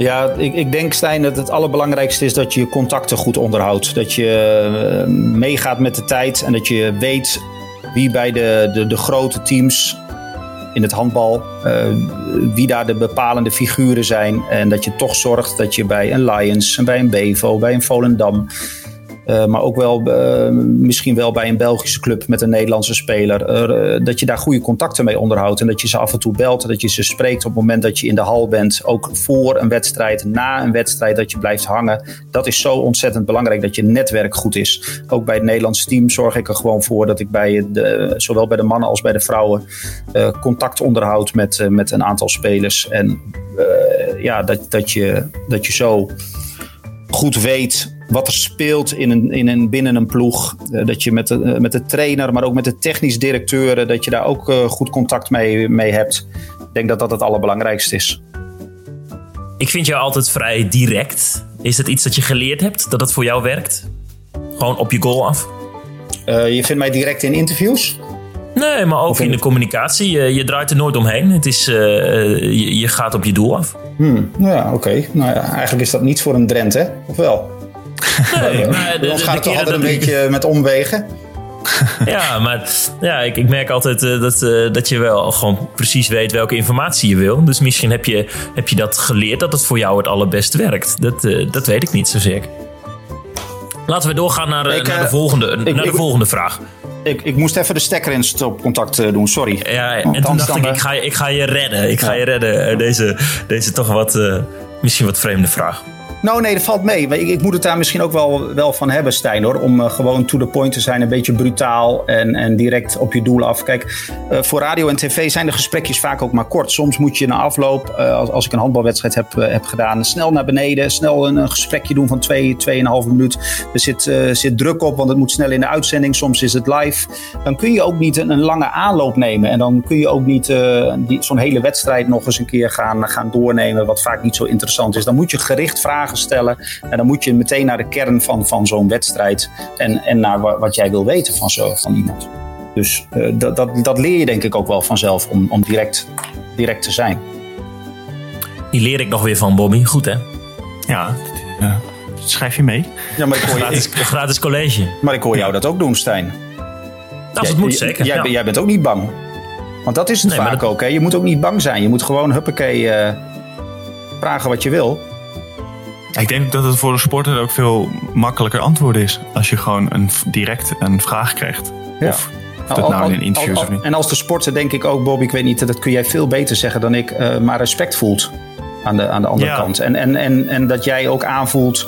Ja, ik, ik denk Stijn dat het allerbelangrijkste is dat je je contacten goed onderhoudt. Dat je meegaat met de tijd en dat je weet wie bij de, de, de grote teams in het handbal, uh, wie daar de bepalende figuren zijn. En dat je toch zorgt dat je bij een Lions, bij een Bevo, bij een Volendam uh, maar ook wel uh, misschien wel bij een Belgische club met een Nederlandse speler. Uh, dat je daar goede contacten mee onderhoudt. En dat je ze af en toe belt. Dat je ze spreekt op het moment dat je in de hal bent. Ook voor een wedstrijd, na een wedstrijd, dat je blijft hangen. Dat is zo ontzettend belangrijk dat je netwerk goed is. Ook bij het Nederlandse team zorg ik er gewoon voor dat ik bij de, zowel bij de mannen als bij de vrouwen contact onderhoud met, met een aantal spelers. En ja, dat, dat, je, dat je zo goed weet wat er speelt in een, in een, binnen een ploeg. Eh, dat je met de, eh, met de trainer, maar ook met de technisch directeuren, dat je daar ook eh, goed contact mee, mee hebt. Ik denk dat dat het allerbelangrijkste is. Ik vind jou altijd vrij direct. Is het iets dat je geleerd hebt, dat het voor jou werkt? Gewoon op je goal af? je vindt mij direct in interviews? Nee, maar ook in, de communicatie. Je, je, draait er nooit omheen. Het is, je, je, gaat op je doel af. Hmm, ja, oké. Nou ja, eigenlijk is dat niet voor een Drent, hè? Of wel? Nee, maar de, gaat het toch altijd een beetje met omwegen? ja, maar ja, ik, ik merk altijd uh, dat, uh, dat je wel gewoon precies weet welke informatie je wil. Dus misschien heb je, heb je dat geleerd dat het voor jou het allerbest werkt. Dat, uh, dat weet ik niet zozeer. Laten we doorgaan naar, ik, naar de, volgende, ik, naar de volgende vraag. Ik, ik moest even de stekker in stopcontact doen, sorry. Ja, en toen dacht ik, ik ga, ik ga je redden. Ik ga je redden. Deze, deze toch wat, misschien wat vreemde vraag. Nou, nee, dat valt mee. Ik, ik, moet het daar misschien ook wel, wel van hebben, Stijn, hoor. Om uh, gewoon to the point te zijn, een beetje brutaal en, en direct op je doel af. Kijk, uh, voor radio en tv zijn de gesprekjes vaak ook maar kort. Soms moet je na afloop, uh, als, als ik een handbalwedstrijd heb, heb gedaan, snel naar beneden, snel een, een gesprekje doen van twee, tweeënhalve minuut. Er zit, zit druk op, want het moet snel in de uitzending. Soms is het live. Dan kun je ook niet een, een lange aanloop nemen. En dan kun je ook niet zo'n hele wedstrijd nog eens een keer gaan, gaan doornemen, wat vaak niet zo interessant is. Dan moet je gericht vragen stellen. En dan moet je meteen naar de kern van, van zo'n wedstrijd en, en naar wat jij wil weten van, zo, van iemand. Dus uh, dat, dat, dat leer je denk ik ook wel vanzelf om, om direct, direct te zijn. Die leer ik nog weer van Bobby. Goed hè? Ja, uh, schrijf je mee? Ja, maar ik hoor je, gratis, ik, gratis college. Maar ik hoor jou dat ook doen, Stijn. Dat het moet zeker. Jij, ja. jij, bent ook niet bang. Want dat is het nee, vaak dat... ook. Hè? Je moet ook niet bang zijn. Je moet gewoon huppakee uh, vragen wat je wil. Ik denk dat het voor de sporter ook veel makkelijker antwoord is. Als je gewoon een, direct een vraag krijgt. Ja. Of, of dat nou in een interview of niet. En als de sporter denk ik ook, Bob, ik weet niet, dat kun jij veel beter zeggen dan ik, uh, maar respect voelt aan de, aan de andere ja. kant. En, en, en, en dat jij ook aanvoelt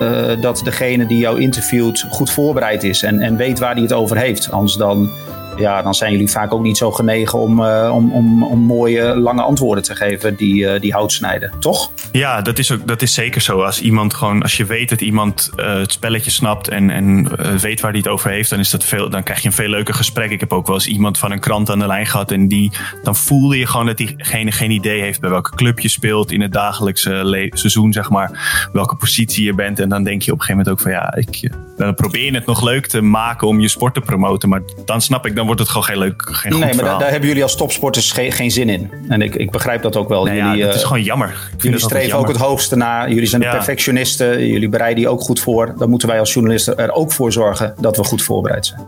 uh, dat degene die jou interviewt goed voorbereid is en, en weet waar hij het over heeft. Anders dan ja, dan zijn jullie vaak ook niet zo genegen om, uh, om, om, om mooie lange antwoorden te geven die, uh, die hout snijden, toch? Ja, dat is, ook, dat is zeker zo. Als iemand gewoon, als je weet dat iemand uh, het spelletje snapt en, en weet waar hij het over heeft, dan, is dat veel, dan krijg je een veel leuker gesprek. Ik heb ook wel eens iemand van een krant aan de lijn gehad en die, dan voelde je gewoon dat diegene geen idee heeft bij welke club je speelt in het dagelijkse seizoen, zeg maar, welke positie je bent. En dan denk je op een gegeven moment ook van ja, ik, dan probeer je het nog leuk te maken om je sport te promoten, maar dan snap ik dan wordt het gewoon geen leuk, geen nee, maar daar, daar, hebben jullie als topsporters geen, geen zin in. En ik, ik begrijp dat ook wel. Jullie, ja, het is uh, gewoon jammer. jullie streven ook het hoogste na. Jullie zijn de ja. perfectionisten. Jullie bereiden die ook goed voor. Dan moeten wij als journalisten er ook voor zorgen dat we goed voorbereid zijn.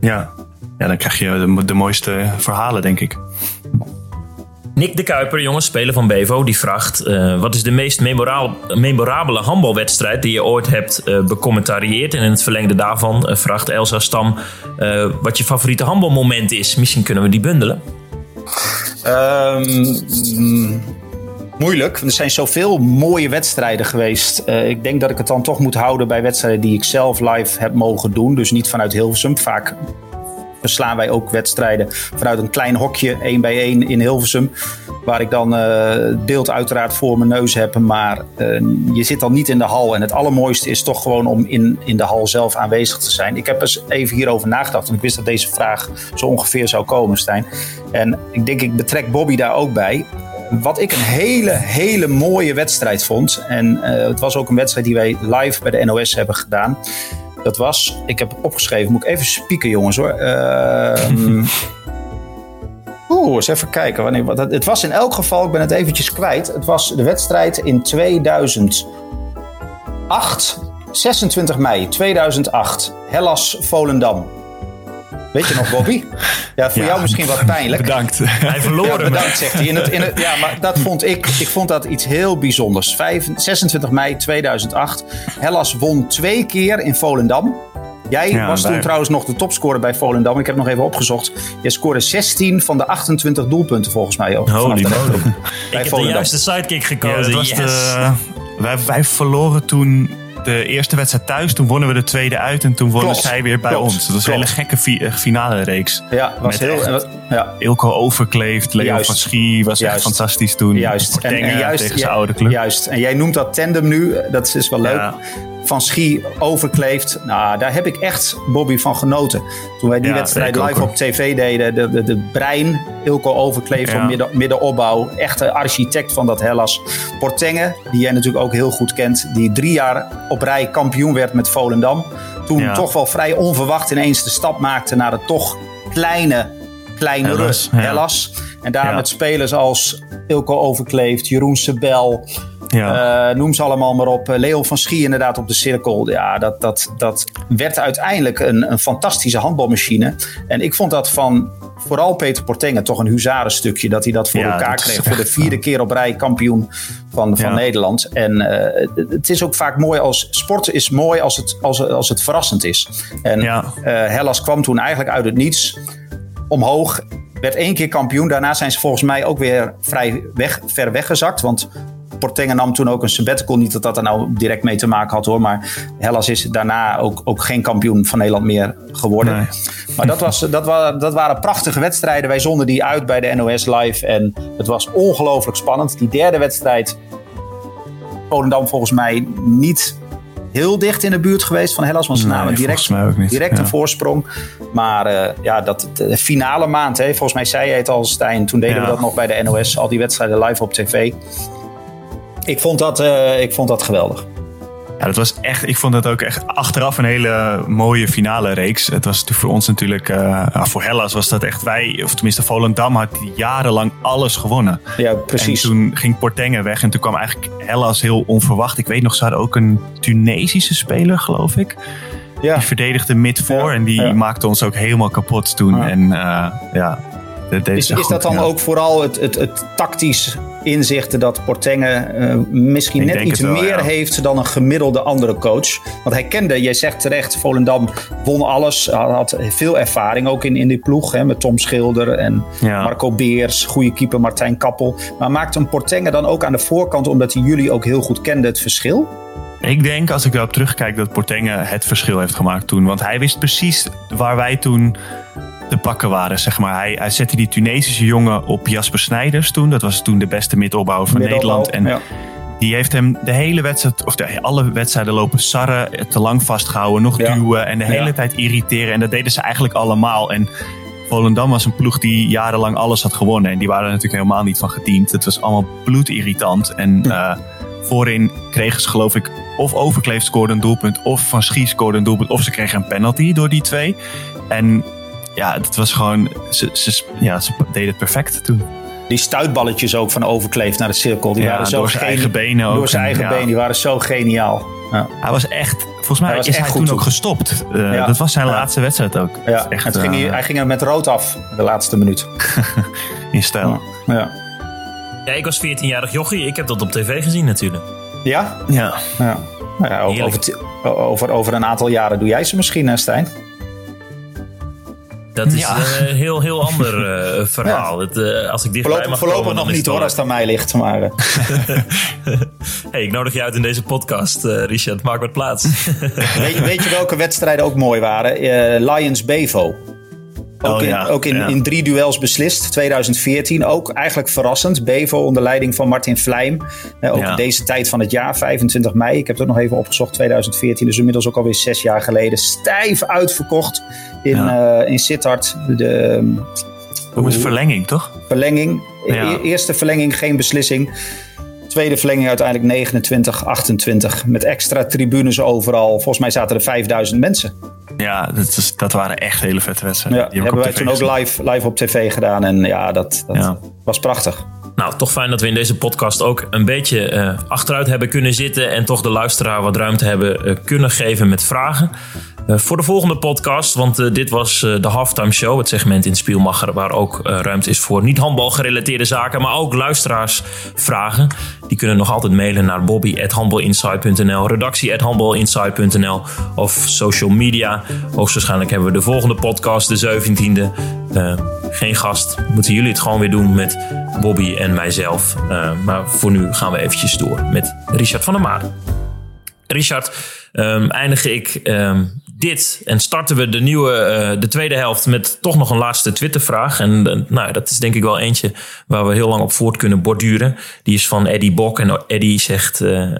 Ja, ja dan krijg je de, de mooiste verhalen, denk ik. Nick de Kuiper, jongens, speler van Bevo, die vraagt: uh, wat is de meest memorabele, handbalwedstrijd die je ooit hebt uh, becommentarieerd? En in het verlengde daarvan uh, vraagt Elsa Stam wat je favoriete handbalmoment is. Misschien kunnen we die bundelen. Um, moeilijk. Er zijn zoveel mooie wedstrijden geweest. ik denk dat ik het dan toch moet houden bij wedstrijden die ik zelf live heb mogen doen. Dus niet vanuit Hilversum. Vaak verslaan wij ook wedstrijden vanuit een klein hokje, één bij één in Hilversum. Waar ik dan uh, beeld uiteraard voor mijn neus heb. Maar uh, je zit dan niet in de hal. En het allermooiste is toch gewoon om in, in de hal zelf aanwezig te zijn. Ik heb eens even hierover nagedacht. Want ik wist dat deze vraag zo ongeveer zou komen, Stijn. En ik denk, ik betrek Bobby daar ook bij. Wat ik een hele, hele mooie wedstrijd vond. En uh, het was ook een wedstrijd die wij live bij de NOS hebben gedaan. Dat was, ik heb opgeschreven, moet ik even spieken jongens hoor. Uh, Oeh, eens even kijken. Wanneer, wat, het was in elk geval, ik ben het eventjes kwijt. Het was de wedstrijd in 2008, 26 mei 2008. Hellas Volendam. Weet je nog, Bobby? Ja, voor ja, jou misschien wat pijnlijk. Bedankt. Hij verloor ja, bedankt, zegt hij. In het, in het, ja, maar dat vond ik, ik vond dat iets heel bijzonders. 5, 26 mei 2008. Hellas won twee keer in Volendam. Jij ja, was toen trouwens nog de topscorer bij Volendam. Ik heb nog even opgezocht. Je scoorde 16 van de 28 doelpunten volgens mij. Ook, Holy moly. Ik heb de juiste sidekick gekozen. Ja, yes. de, wij, wij verloren toen de eerste wedstrijd thuis. Toen wonnen we de tweede uit. En toen wonnen Klopt. zij weer bij Klopt. ons. Dat was een hele gekke fi eh, finale reeks. Ja, was Met heel... echt Ja. Ilko Overkleeft, Leo Juist. van Schie. Was Juist. echt fantastisch toen. Juist. Portengen tegen zijn oude club. Juist. En jij noemt dat tandem nu. Dat is wel leuk. Ja. Van Schie overkleeft. Nou, daar heb ik echt, Bobby, van genoten. Toen wij die Ja, wedstrijd live op tv deden. De, de, de brein, Ilko overkleeft Ja. op midden, middenopbouw. Echte architect van dat Hellas. Portengen, die jij natuurlijk ook heel goed kent. Die drie jaar op rij kampioen werd met Volendam. Toen Ja. toch wel vrij onverwacht ineens de stap maakte naar het toch kleine, kleinere Hellas. Hellas. En daar met spelers als Ilko Overkleeft, Jeroen Sebel, Ja. eh, noem ze allemaal maar op. Eh, Leo van Schie inderdaad op de cirkel. Ja, dat, dat, dat werd uiteindelijk een, een fantastische handbalmachine. En ik vond dat van vooral Peter Portengen toch een huzarenstukje. Dat hij dat voor Ja, elkaar kreeg. Voor de vierde keer op rij kampioen van, van Ja. Nederland. En eh, het, is ook vaak mooi als... Sport is mooi als het, als, als het verrassend is. En Ja. Hellas kwam toen eigenlijk uit het niets omhoog. Werd één keer kampioen. Daarna zijn ze volgens mij ook weer vrij weg, ver weggezakt. Want Portengen nam toen ook een sabbatical. Niet dat dat er nou direct mee te maken had hoor. Maar Hellas is daarna ook, ook geen kampioen van Nederland meer geworden. Nee. Maar dat, was, dat, wa- dat waren prachtige wedstrijden. Wij zonden die uit bij de NOS Live. En het was ongelooflijk spannend. Die derde wedstrijd. Volendam volgens mij niet heel dicht in de buurt geweest van Hellas. Want ze Nee, namen direct, direct Ja. een voorsprong. Maar eh, ja, dat, de finale maand. Hè, volgens mij zei je het al, Stijn. Toen deden Ja. we dat nog bij de NOS. Al die wedstrijden live op tv. Ik vond dat, eh, ik vond dat geweldig. Ja, dat was echt, ik vond dat ook echt achteraf een hele mooie finale reeks. Het was voor ons natuurlijk, eh, nou, voor Hellas was dat echt wij, of tenminste Volendam had jarenlang alles gewonnen. Ja, precies. En toen ging Portengen weg en toen kwam eigenlijk Hellas heel onverwacht. Ik weet nog, ze hadden ook een Tunesische speler, geloof ik. ja. Die verdedigde mid voor Ja, en die ja. maakte ons ook helemaal kapot toen. En eh, ja, Is, dat dan ook vooral het, het, het tactisch inzichten dat Portengen eh, misschien Ik net iets wel, meer ja. heeft dan een gemiddelde andere coach? Want hij kende, jij zegt terecht, Volendam won alles, had, had veel ervaring ook in, in die ploeg hè, met Tom Schilder en Ja. Marco Beers, goede keeper Martijn Kappel. Maar maakt een Portengen dan ook aan de voorkant, omdat hij jullie ook heel goed kende, het verschil? Ik denk, als ik erop terugkijk, dat Portengen het verschil heeft gemaakt toen. Want hij wist precies waar wij toen te pakken waren, zeg maar. Hij, hij zette die Tunesische jongen op Jasper Snijders toen. Dat was toen de beste middelbouwer van Middelbouw, Nederland. En ja. die heeft hem de hele wedstrijd, of de, alle wedstrijden lopen sarren, te lang vastgehouden, nog Ja. duwen en de hele Ja. tijd irriteren. En dat deden ze eigenlijk allemaal. En Volendam was een ploeg die jarenlang alles had gewonnen. En die waren er natuurlijk helemaal niet van gediend. Het was allemaal bloedirritant. En eh, voorin kregen ze geloof ik of Overkleef scoorde een doelpunt of Van Schie scoorde een doelpunt. Of ze kregen een penalty door die twee. En ja, het was gewoon, ze, ze, ja, ze deden het perfect toen. Die stuitballetjes ook van Overkleef naar de cirkel, die Ja, waren zo door zijn geni- eigen benen ook. Door zijn En eigen ja. benen, die waren zo geniaal. Ja. Hij was echt, volgens mij Hij was is echt hij goed toen ook gestopt. Eh, Ja. Dat was zijn Ja. laatste wedstrijd ook. Ja, Echt, het ging, eh, hij- hij ging er met rood af de laatste minuut. in stijl. Ja. Ja, ik was 14-jarig jochie. Ik heb dat op tv gezien natuurlijk. Ja? Ja. Ja. Nou ja, over, over, over, over een aantal jaren doe jij ze misschien, hè, Stijn? Dat is Ja. een eh, heel, heel ander eh, verhaal. Het, eh, als ik dichtbij Voorlopig, mag voorlopig komen, dan nog niet hoor, al- als het aan mij ligt. Maar, Hey, ik nodig je uit in deze podcast, Richard. Maak wat plaats. weet, weet je welke wedstrijden ook mooi waren? Lions Bevo. Ook, Oh, in, ja, ook in, ja. in drie duels beslist, 2014. Ook eigenlijk verrassend. Bevo onder leiding van Martin Vlijm. Eh, ook Ja. deze tijd van het jaar, 25 mei. Ik heb het nog even opgezocht, 2014. Dus inmiddels ook alweer zes jaar geleden. Stijf uitverkocht in, eh in Sittard. De Hoe is verlenging, toch? verlenging. Ja. E- eerste verlenging, geen beslissing. Tweede verlenging uiteindelijk 29, 28. Met extra tribunes overal. Volgens mij zaten er 5000 mensen. Ja, dat, is, dat waren echt hele vette wedstrijden. Ja, Die hebben wij toen ook live, live op tv gedaan. En ja, dat, dat Ja. was prachtig. Nou, toch fijn dat we in deze podcast ook een beetje eh, achteruit hebben kunnen zitten. En toch de luisteraar wat ruimte hebben eh, kunnen geven met vragen. Eh, voor de volgende podcast, want eh, dit was eh, de halftime show. Het segment in Spielmacher waar ook ruimte is voor niet handbal gerelateerde zaken. Maar ook luisteraarsvragen. Die kunnen nog altijd mailen naar bobby.handbalinsight.nl. Redactie.handbalinsight.nl Of social media. Hoogstwaarschijnlijk hebben we de volgende podcast, de 17e. Eh, geen gast. Moeten jullie het gewoon weer doen met Bobby en mijzelf. Maar voor nu gaan we eventjes door met Richard van der Maar. Richard, ehm, eindig ik ehm, dit en starten we de nieuwe, eh, de tweede helft met toch nog een laatste Twittervraag. En eh, nou, dat is denk ik wel eentje waar we heel lang op voort kunnen borduren. Die is van Eddie Bok en Eddie zegt, eh,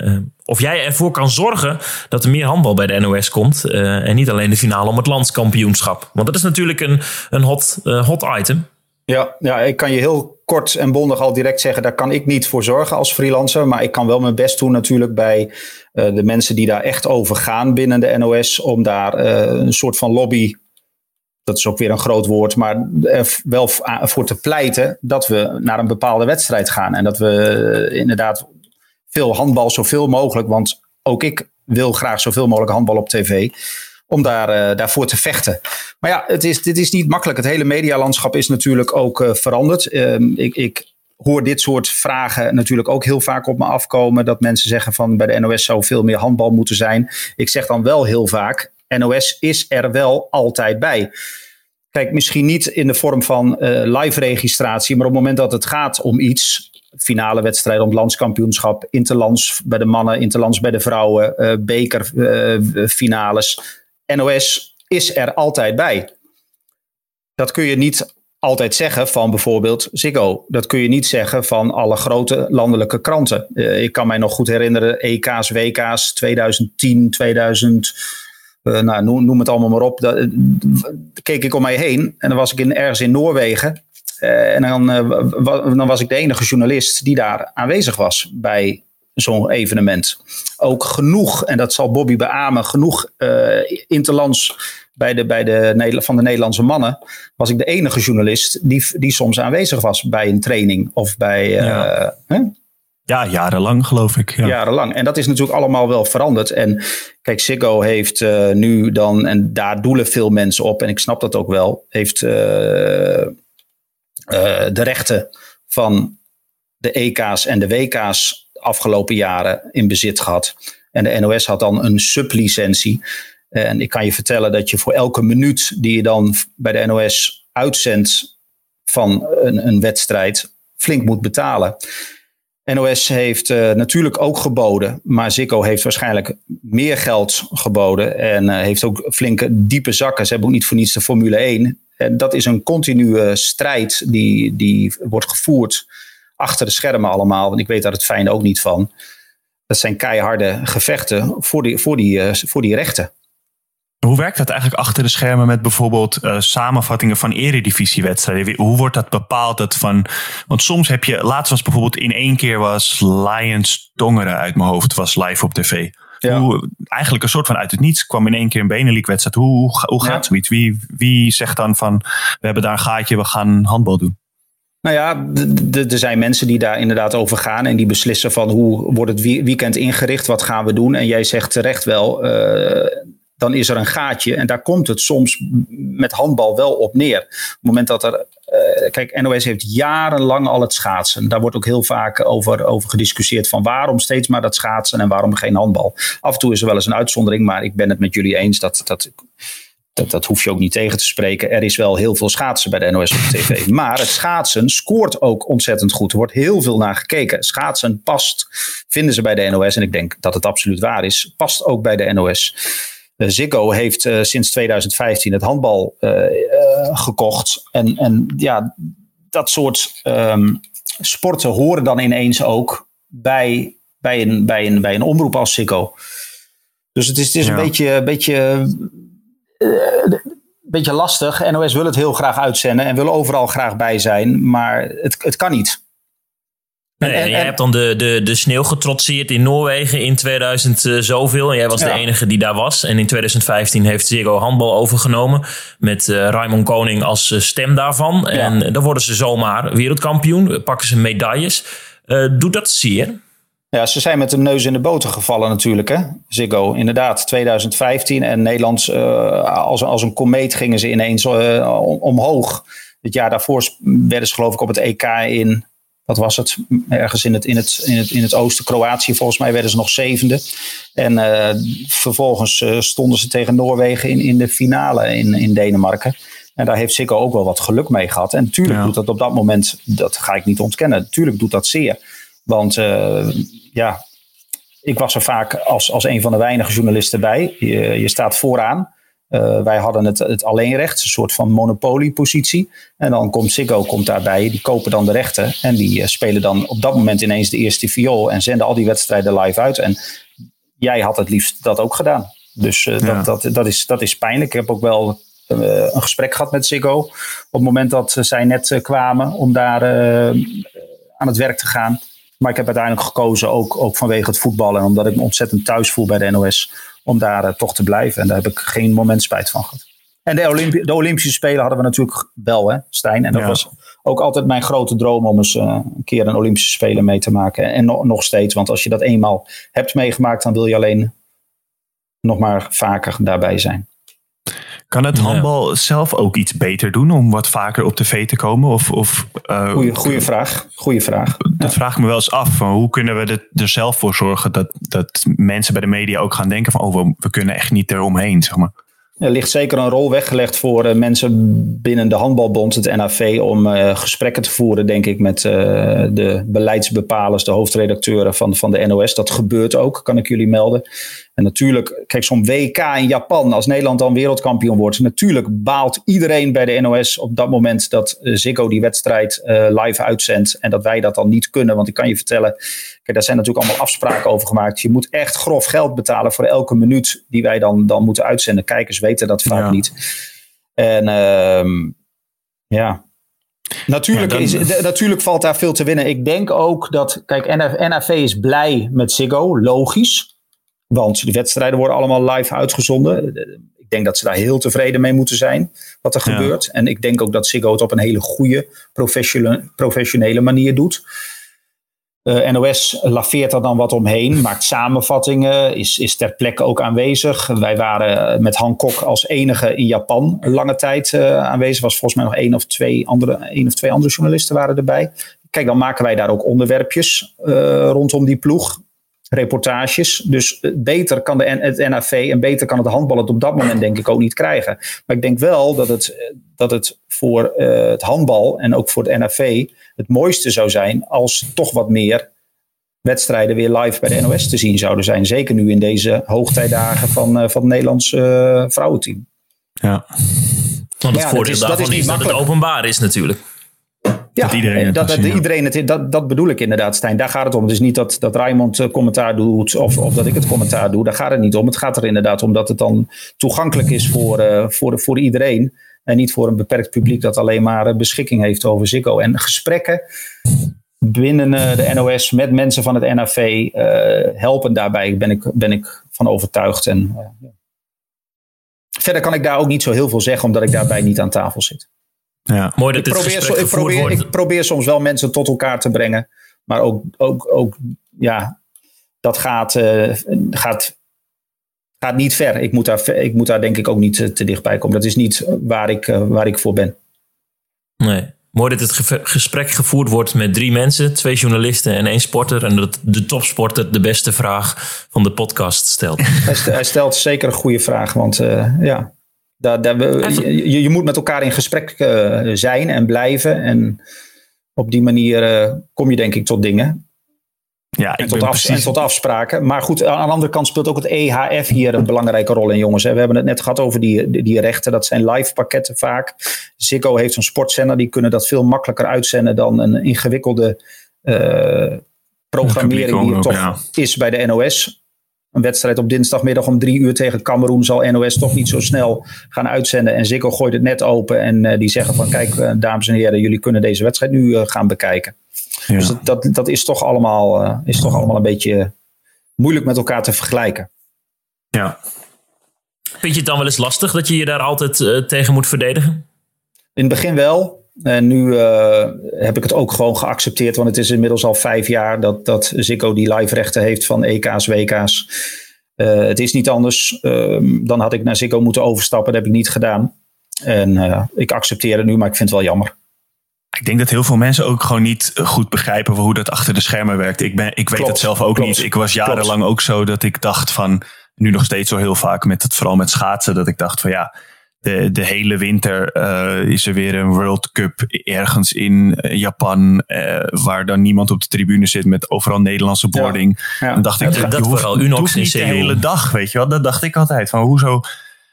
of jij ervoor kan zorgen dat er meer handbal bij de NOS komt. en niet alleen de finale om het landskampioenschap. Want dat is natuurlijk een, een hot, hot item. Ja, ja, ik kan je heel kort en bondig al direct zeggen, daar kan ik niet voor zorgen als freelancer. Maar ik kan wel mijn best doen natuurlijk bij de mensen die daar echt over gaan binnen de NOS. Om daar een soort van lobby dat is ook weer een groot woord, maar er wel voor te pleiten dat we naar een bepaalde wedstrijd gaan. En dat we eh, inderdaad veel handbal, zoveel mogelijk, want ook ik wil graag zoveel mogelijk handbal op tv. Om daar, uh, daarvoor te vechten. Maar ja, het is, dit is niet makkelijk. Het hele medialandschap is natuurlijk ook uh, veranderd. Uh, ik, ik hoor dit soort vragen natuurlijk ook heel vaak op me afkomen. Dat mensen zeggen van bij de NOS zou veel meer handbal moeten zijn. Ik zeg dan wel heel vaak, NOS is er wel altijd bij. Kijk, misschien niet in de vorm van uh, live registratie, maar op het moment dat het gaat om iets, finale wedstrijd om het landskampioenschap, interlands bij de mannen, interlands bij de vrouwen, uh, bekerfinales. NOS is er altijd bij. Dat kun je niet altijd zeggen van bijvoorbeeld Ziggo. Dat kun je niet zeggen van alle grote landelijke kranten. ik kan mij nog goed herinneren, EK's, WK's 2010, 2000. Uh, nou, noem, het allemaal maar op. Dat, keek ik om mij heen en dan was ik in, ergens in Noorwegen. Uh, en dan, dan was ik de enige journalist die daar aanwezig was bij zo'n evenement. Ook genoeg, en dat zal Bobby beamen, genoeg interlands bij de, bij de, van de Nederlandse mannen. Was ik de enige journalist die, die soms aanwezig was bij een training of bij. Ja. Ja, jarenlang geloof ik. Ja. Jarenlang. En dat is natuurlijk allemaal wel veranderd. En kijk, Ziggo heeft uh, nu dan, en daar doelen veel mensen op, en ik snap dat ook wel, heeft uh, uh, de rechten van de EK's en de WK's afgelopen jaren in bezit gehad. En de NOS had dan een sublicentie. En ik kan je vertellen dat je voor elke minuut die je dan bij de NOS uitzendt van een, een wedstrijd flink moet betalen. NOS heeft uh, natuurlijk ook geboden, maar Ziggo heeft waarschijnlijk meer geld geboden en uh, heeft ook flinke diepe zakken. Ze hebben ook niet voor niets de Formule 1. En dat is een continue strijd die, die wordt gevoerd achter de schermen allemaal. Want ik weet daar het fijn ook niet van. Dat zijn keiharde gevechten voor die, voor die, uh, voor die rechten. Hoe werkt dat eigenlijk achter de schermen met bijvoorbeeld uh, samenvattingen van eredivisiewedstrijden? Hoe wordt dat bepaald? Dat van, want soms heb je, laatst was bijvoorbeeld in één keer was Lions Tongeren uit mijn hoofd, was live op tv. Ja. Hoe, eigenlijk een soort van uit het niets kwam in één keer een benelink Hoe, hoe, hoe gaat ja. zoiets? Wie, wie zegt dan van, we hebben daar een gaatje, we gaan handbal doen? Nou ja, er zijn mensen die daar inderdaad over gaan en die beslissen van hoe wordt het weekend ingericht, wat gaan we doen. En jij zegt terecht wel, uh, dan is er een gaatje. En daar komt het soms met handbal wel op neer. Op het moment dat er. Uh, kijk, NOS heeft jarenlang al het schaatsen. Daar wordt ook heel vaak over, over gediscussieerd van waarom steeds maar dat schaatsen en waarom geen handbal. Af en toe is er wel eens een uitzondering, maar ik ben het met jullie eens dat. dat dat, dat hoef je ook niet tegen te spreken. Er is wel heel veel schaatsen bij de NOS op tv. Maar het schaatsen scoort ook ontzettend goed. Er wordt heel veel naar gekeken. Schaatsen past, vinden ze bij de NOS. En ik denk dat het absoluut waar is. Past ook bij de NOS. Uh, Ziggo heeft uh, sinds 2015 het handbal uh, gekocht. En, en ja, dat soort um, sporten horen dan ineens ook bij, bij, een, bij, een, bij een omroep als Ziggo. Dus het is, het is ja. een beetje, beetje, beetje lastig. NOS wil het heel graag uitzenden en wil overal graag bij zijn, maar het, het kan niet. En, en, en, jij hebt dan de, de, de sneeuw getrotseerd in Noorwegen in 2000 uh, zoveel. En jij was ja. de enige die daar was. En in 2015 heeft Ziggo handbal overgenomen. Met uh, Raymond Koning als uh, stem daarvan. Ja. En dan worden ze zomaar wereldkampioen. Pakken ze medailles. doet dat zeer? Ja, ze zijn met de neus in de boter gevallen natuurlijk. Hè? Ziggo, inderdaad. 2015. En Nederlands, als, als een komeet gingen ze ineens omhoog. Het jaar daarvoor werden ze geloof ik op het EK in wat was het? Ergens in het, in het, in het, in het oosten, Kroatië, volgens mij werden ze nog zevende. En uh, vervolgens stonden ze tegen Noorwegen in, in de finale in, in Denemarken. En daar heeft Sikko ook wel wat geluk mee gehad. En natuurlijk ja. doet dat op dat moment, dat ga ik niet ontkennen, natuurlijk doet dat zeer. Want ja, ik was er vaak als, als een van de weinige journalisten bij. Je, je staat vooraan. Uh, wij hadden het, het alleenrecht, een soort van monopoliepositie. En dan komt Ziggo komt daarbij, die kopen dan de rechten. En die uh, spelen dan op dat moment ineens de eerste viool en zenden al die wedstrijden live uit. En jij had het liefst dat ook gedaan. Dus uh, dat, dat, dat, is, dat is pijnlijk. Ik heb ook wel een gesprek gehad met Ziggo. Op het moment dat zij net kwamen om daar aan het werk te gaan. Maar ik heb uiteindelijk gekozen, ook, ook vanwege het voetballen. En omdat ik me ontzettend thuis voel bij de NOS. Om daar toch te blijven. En daar heb ik geen moment spijt van gehad. En de, Olympi de Olympische Spelen hadden we natuurlijk wel, hè, Stijn. En dat was ook altijd mijn grote droom om eens uh, een keer een Olympische Spelen mee te maken. En no nog steeds, want als je dat eenmaal hebt meegemaakt, dan wil je alleen nog maar vaker daarbij zijn. Kan het handbal zelf ook iets beter doen om wat vaker op tv te komen? Of, of, uh, goeie, goeie vraag. Goeie vraag. Dat vraag ik me wel eens af. Van hoe kunnen we er zelf voor zorgen dat, dat mensen bij de media ook gaan denken van oh, we, we kunnen echt niet eromheen, zeg maar. Er ligt zeker een rol weggelegd voor uh, mensen binnen de handbalbond, het NAV, om uh, gesprekken te voeren, denk ik, met uh, de beleidsbepalers, de hoofdredacteuren van, van de NOS. Dat gebeurt ook, kan ik jullie melden. En natuurlijk, kijk, zo'n WK in Japan, als Nederland dan wereldkampioen wordt, natuurlijk baalt iedereen bij de NOS op dat moment dat Ziggo die wedstrijd live uitzendt en dat wij dat dan niet kunnen. Want ik kan je vertellen, kijk, daar zijn natuurlijk allemaal afspraken over gemaakt. Je moet echt grof geld betalen voor elke minuut die wij dan, dan moeten uitzenden. Kijkers weten dat vaak niet. En uh, ja, Natuurlijk, is, natuurlijk valt daar veel te winnen. Ik denk ook dat, kijk, NAV is blij met Ziggo, logisch. Want de wedstrijden worden allemaal live uitgezonden. Ik denk dat ze daar heel tevreden mee moeten zijn, wat er gebeurt. En ik denk ook dat Ziggo het op een hele goede, professionele, professionele manier doet. Uh, NOS laveert er dan wat omheen, maakt samenvattingen, is, is ter plekke ook aanwezig. Wij waren met Hancock als enige in Japan een lange tijd uh, aanwezig. was volgens mij nog één of twee andere, één of twee andere journalisten waren erbij. Kijk, dan maken wij daar ook onderwerpjes uh, rondom die ploeg. Reportages. Dus beter kan de, het NAV en beter kan het handbal het op dat moment denk ik ook niet krijgen. Maar ik denk wel dat het, dat het voor het handbal en ook voor het NAV het mooiste zou zijn als toch wat meer wedstrijden weer live bij de NOS te zien zouden zijn. Zeker nu in deze hoogtijdagen van, uh, van het Nederlandse uh, vrouwenteam. Ja. Want het ja, voordeel is, daarvan is, is dat het openbaar is natuurlijk. Ja, dat iedereen, dat, dat, iedereen het, dat, dat bedoel ik inderdaad, Stijn. Daar gaat het om. Het is niet dat, dat Raymond uh, commentaar doet of, of dat ik het commentaar doe. Daar gaat het niet om. Het gaat er inderdaad om dat het dan toegankelijk is voor, uh, voor, voor iedereen. En niet voor een beperkt publiek dat alleen maar eh, beschikking heeft over Ziggo. En gesprekken binnen eh, de NOS met mensen van het NAV uh, helpen daarbij, ben ik, ben ik van overtuigd. En, uh, verder kan ik daar ook niet zo heel veel zeggen, omdat ik daarbij niet aan tafel zit. Ja. Mooi dat ik, probeer, ik, probeer, ik probeer soms wel mensen tot elkaar te brengen. Maar ook, ook, ook ja, dat gaat, uh, gaat gaat niet ver. Ik moet daar, ik moet daar denk ik ook niet te, te dichtbij komen. Dat is niet waar ik, uh, waar ik voor ben. Nee. Mooi dat het gesprek gevoerd wordt met drie mensen, twee journalisten en één sporter. En dat de topsporter de beste vraag van de podcast stelt. Hij, stelt zeker een goede vraag, want uh, ja, daar, daar, je, je, moet met elkaar in gesprek uh, zijn en blijven. En op die manier kom je denk ik tot dingen. Ja, en, tot af, en, tot afspraken. Maar goed, aan de andere kant speelt ook het EHF hier een belangrijke rol in, jongens. We hebben het net gehad over die, die rechten. Dat zijn live pakketten vaak. Ziggo heeft een sportzender. Die kunnen dat veel makkelijker uitzenden dan een ingewikkelde uh, programmering die er toch is bij de NOS. Een wedstrijd op dinsdagmiddag om drie uur tegen Cameroen zal NOS toch niet zo snel gaan uitzenden. En Ziggo gooit het net open en uh, die zeggen van kijk, uh, dames en heren, jullie kunnen deze wedstrijd nu gaan bekijken. Dus dat, dat, dat, is, toch allemaal, uh, is toch allemaal een beetje moeilijk met elkaar te vergelijken. Ja. Vind je het dan wel eens lastig dat je je daar altijd uh, tegen moet verdedigen? In het begin wel. En nu uh, heb ik het ook gewoon geaccepteerd. Want het is inmiddels al vijf jaar dat, dat Ziggo die live rechten heeft van EK's, WK's. het is niet anders. Ehm, dan had ik naar Ziggo moeten overstappen. Dat heb ik niet gedaan. En ik accepteer het nu, maar ik vind het wel jammer. Ik denk dat heel veel mensen ook gewoon niet goed begrijpen hoe dat achter de schermen werkt. Ik, ben, ik weet het zelf ook niet. Ik was jarenlang ook zo dat ik dacht van, nu nog steeds zo heel vaak, met het, vooral met schaatsen, dat ik dacht van ja, de, de hele winter uh, is er weer een World Cup ergens in eh, Japan, uh, waar dan niemand op de tribune zit met overal Nederlandse boarding. Ja, ja. Dan dacht ik, dat, dat, vooral Unox niet de hele dag, weet je wel. Dat dacht ik altijd. Van hoezo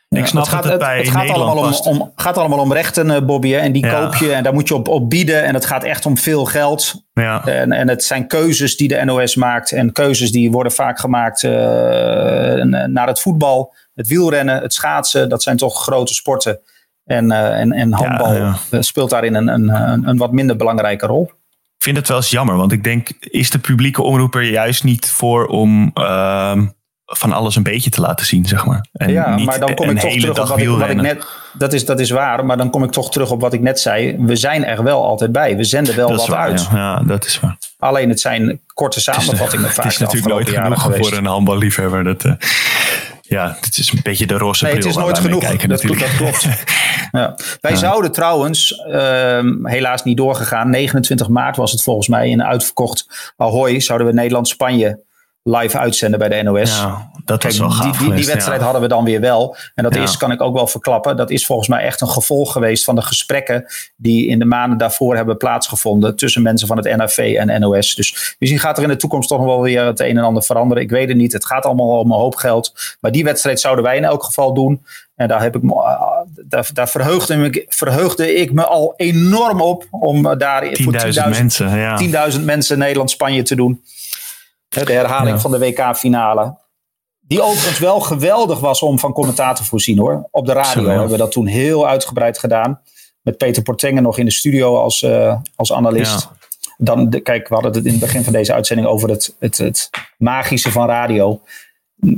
Ik snap het, gaat, het, bij het gaat, allemaal om, om, gaat allemaal om rechten, Bobby. En die koop je en daar moet je op, op bieden. En het gaat echt om veel geld. Ja. En, en het zijn keuzes die de NOS maakt. En keuzes die worden vaak gemaakt uh, naar het voetbal, het wielrennen, het schaatsen. Dat zijn toch grote sporten. En, uh, en, en handbal ja, speelt daarin een, een, een, een wat minder belangrijke rol. Ik vind het wel eens jammer, want ik denk, is de publieke omroep er juist niet voor om uh, van alles een beetje te laten zien, zeg maar. En ja, maar dan kom ik toch terug op wat ik, wat ik, net. Dat is, dat is waar, maar dan kom ik toch terug op wat ik net zei. We zijn er wel altijd bij. We zenden wel wat uit. Ja. ja. dat is waar. Alleen het zijn korte samenvattingen het is, vaak. Het is natuurlijk nooit genoeg geweest. voor een handballiefhebber. Dat, uh, ja, het is een beetje de roze nee, bril. Het is nooit genoeg. Kijken, dat, dat, klopt. ja. Wij zouden trouwens, um, helaas niet doorgegaan. 29 maart was het volgens mij in een uitverkocht Ahoy. Zouden we Nederland-Spanje live uitzenden bij de NOS. Ja, dat was wel die, die, die, wedstrijd hadden we dan weer wel. En dat is, kan ik ook wel verklappen, dat is volgens mij echt een gevolg geweest van de gesprekken die in de maanden daarvoor hebben plaatsgevonden tussen mensen van het NAV en NOS. Dus misschien gaat er in de toekomst toch nog wel weer het een en ander veranderen. Ik weet het niet. Het gaat allemaal om een hoop geld. Maar die wedstrijd zouden wij in elk geval doen. En daar, heb ik me, ah, daar, daar verheugde, me, verheugde ik me al enorm op om daar 10.000 voor 10.000 mensen, ja. 10.000 mensen Nederland-Spanje te doen. De herhaling van de WK-finale. Die overigens wel geweldig was om van commentaar te voorzien hoor. Op de radio hebben we dat toen heel uitgebreid gedaan. Met Peter Portengen nog in de studio als, uh, als analist. Dan, kijk, we hadden het in het begin van deze uitzending over het, het, het magische van radio.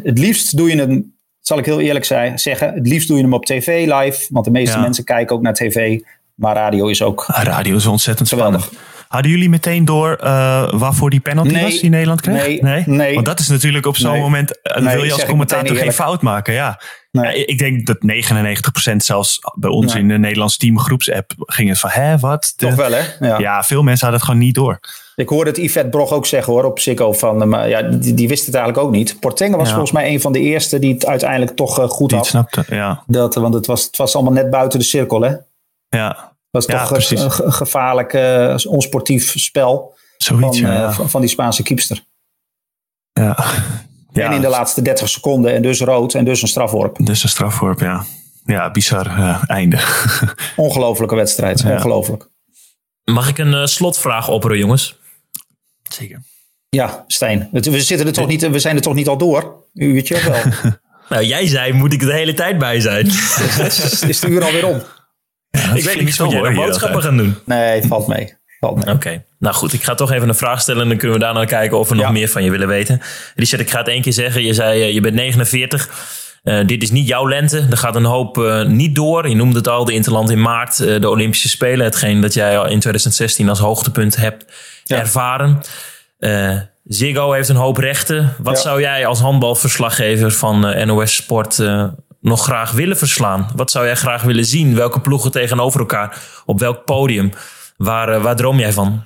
Het liefst doe je hem, zal ik heel eerlijk zijn, zeggen, het liefst doe je hem op tv live. Want de meeste mensen kijken ook naar tv. Maar radio is ook. Radio is ontzettend geweldig. Spannend. Hadden jullie meteen door uh, waarvoor die penalty was die Nederland kreeg? Nee, nee, nee. Want dat is natuurlijk op zo'n moment, uh, wil je als commentator geen fout maken. Ja. Ik denk dat 99% zelfs bij ons in de Nederlandse teamgroepsapp ging het van, hè, wat? Toch wel, hè? Ja. ja. veel mensen hadden het gewoon niet door. Ik hoorde het Yvette Brog ook zeggen hoor, op Sico van, eh, maar ja, die, die wist het eigenlijk ook niet. Portengen was volgens mij een van de eerste die het uiteindelijk toch goed die had. snapte, ja. Dat, want het was, het was allemaal net buiten de cirkel, hè? Ja, dat is toch een, een, gevaarlijk, uh, onsportief spel Zoiets, van, ja. van, van, die Spaanse kiepster. Ja. ja. En in de laatste 30 seconden en dus rood en dus een strafworp. Dus een strafworp, ja. Ja, bizar uh, einde. Ongelofelijke wedstrijd, ongelooflijk. Mag ik een uh, slotvraag opperen, jongens? Zeker. Ja, Stijn. We, zitten er toch niet, we zijn er toch niet al door? U uurtje of wel? nou, jij zei, moet ik er de hele tijd bij zijn? is, is de uur alweer om? Ik weet niet of jij nog boodschappen gaan doen. Nee, het valt mee. Oké, nou goed. Ik ga toch even een vraag stellen en dan kunnen we daarna kijken of we nog meer van je willen weten. Richard, ik ga het één keer zeggen. Je zei, uh, je bent 49. Uh, dit is niet jouw lente. Er gaat een hoop uh, niet door. Je noemde het al, de Interland in maart, uh, de Olympische Spelen. Hetgeen dat jij al in 2016 als hoogtepunt hebt ja. ervaren. Ziggo heeft een hoop rechten. Wat ja. zou jij als handbalverslaggever van NOS Sport nog graag willen verslaan? Wat zou jij graag willen zien? Welke ploegen tegenover elkaar? Op welk podium? Waar, uh, waar droom jij van?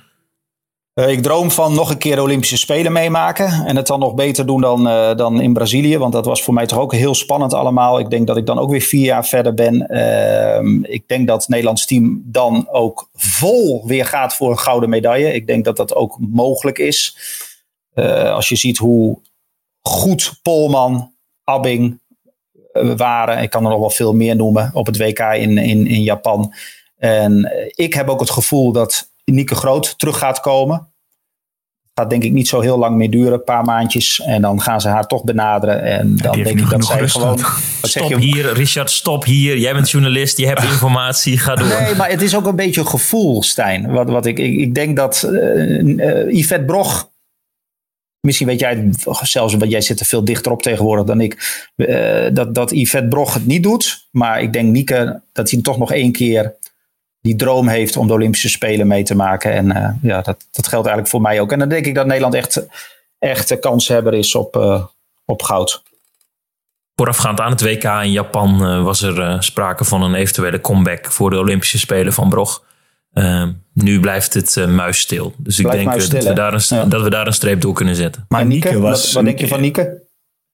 Uh, ik droom van nog een keer de Olympische Spelen meemaken. En het dan nog beter doen dan, uh, dan in Brazilië. Want dat was voor mij toch ook heel spannend allemaal. Ik denk dat ik dan ook weer vier jaar verder ben. Ehm, ik denk dat het Nederlands team dan ook vol weer gaat voor een gouden medaille. Ik denk dat dat ook mogelijk is. als je ziet hoe goed Polman, Abbing, waren. Ik kan er nog wel veel meer noemen op het WK in, in, in Japan. En ik heb ook het gevoel dat Nieke Groot terug gaat komen. Gaat denk ik niet zo heel lang meer duren, een paar maandjes. En dan gaan ze haar toch benaderen. En dan denk ik dat zij gewoon. stop hier, Richard, stop hier. Jij bent journalist, je hebt informatie, ga door. Nee, maar het is ook een beetje een gevoel, Stijn. Wat, wat ik, ik, ik denk dat uh, uh, Yvette Brog Misschien weet jij zelfs, want jij zit er veel dichter op tegenwoordig dan ik, uh, dat, dat Yvette Brog het niet doet. Maar ik denk Nieke dat hij toch nog één keer die droom heeft om de Olympische Spelen mee te maken. En uh, ja, dat, dat geldt eigenlijk voor mij ook. En dan denk ik dat Nederland echt, echt kanshebber is op, uh, op goud. Voorafgaand aan het WK in Japan was er sprake van een eventuele comeback voor de Olympische Spelen van Brog. Uh, nu blijft het uh, muisstil. Dus ik denk dat, we daar een, ja. dat we daar een streep door kunnen zetten. Maar Nieke, was, wat, wat denk je van Nieke?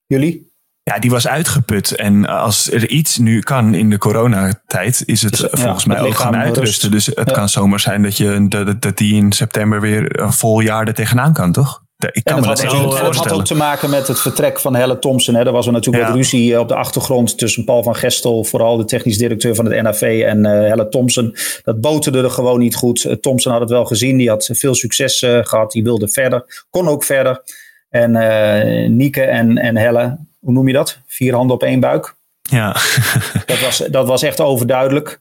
Jullie? Ja, die was uitgeput. En als er iets nu kan in de coronatijd, is het volgens mij ook gaan uitrusten. Dus het ja. kan zomaar zijn dat, je, dat, dat die in september weer een vol jaar er tegenaan kan, toch? Ik kan me dat voorstellen. Het had ook te maken met het vertrek van Helle Thompson. Hè. Er was er natuurlijk wat ruzie op de achtergrond tussen Paul van Gestel, vooral de technisch directeur van het NAV, en uh, Helle Thompson. Dat boterde er gewoon niet goed. Uh, Thompson had het wel gezien, die had veel succes uh, gehad, die wilde verder, kon ook verder. En Nieke en, en Helle, hoe noem je dat? Vier handen op één buik. Ja. dat, was, dat was echt overduidelijk.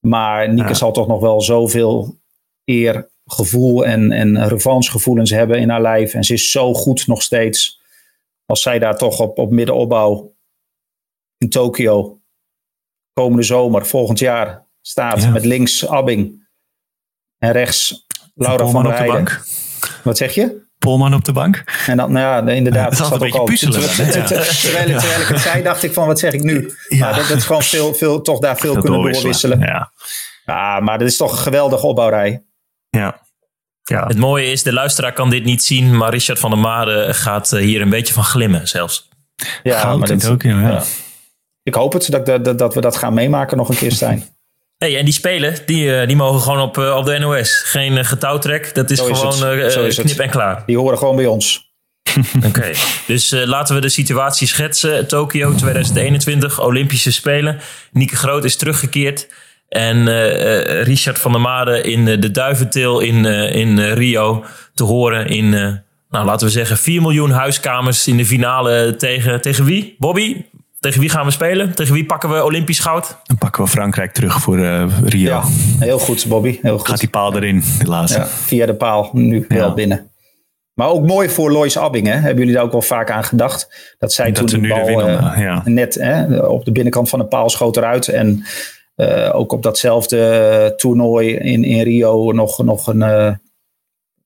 Maar Nieke ja. zal toch nog wel zoveel eer, gevoel en, en revanchegevoelens hebben in haar lijf. En ze is zo goed nog steeds. Als zij daar toch op, op middenopbouw in Tokio komende zomer, volgend jaar, staat. Ja. Met links Abbing en rechts Laura van der Heijden. Wat zeg je? Polman op de bank. En dan, nou ja, inderdaad. Dat is ook al. Puzzelen, terwijl, terwijl, terwijl ik het zei, dacht ik van, wat zeg ik nu? Ja. Maar dat, dat is gewoon veel, veel, toch daar veel kunnen doorwisselen. doorwisselen. Ja. ja, maar dat is toch een geweldige opbouwrij. Ja. Ja. Het mooie is, de luisteraar kan dit niet zien, maar Richard van der Made gaat hier een beetje van glimmen zelfs. Ja, Goud maar dat, ook, ja. ja. Ik hoop het dat, dat, dat we dat gaan meemaken nog een keer, Stijn. Hey, en die spelen, die, die mogen gewoon op, op de NOS. Geen getouwtrek, dat is gewoon uh, is knip en klaar. Die horen gewoon bij ons. Oké, okay. dus uh, laten we de situatie schetsen. Tokio 2021, Olympische Spelen. Nieke Groot is teruggekeerd. En uh, Richard van der Made in de Duiventil in, in Rio te horen in, nou laten we zeggen, 4 miljoen huiskamers in de finale tegen, tegen wie? Bobby? Tegen wie gaan we spelen? Tegen wie pakken we Olympisch goud? Dan pakken we Frankrijk terug voor uh, Rio. Ja, heel goed, Bobby. Heel goed. Gaat die paal erin, de laatste. Ja, via de paal, nu ja. wel binnen. Maar ook mooi voor Lois Abbing, hè? hebben jullie daar ook wel vaak aan gedacht? Dat zij dat toen de bal winnen, uh, ja. net hè, op de binnenkant van de paal schoot eruit. En uh, ook op datzelfde toernooi in, in Rio nog, nog een... Uh,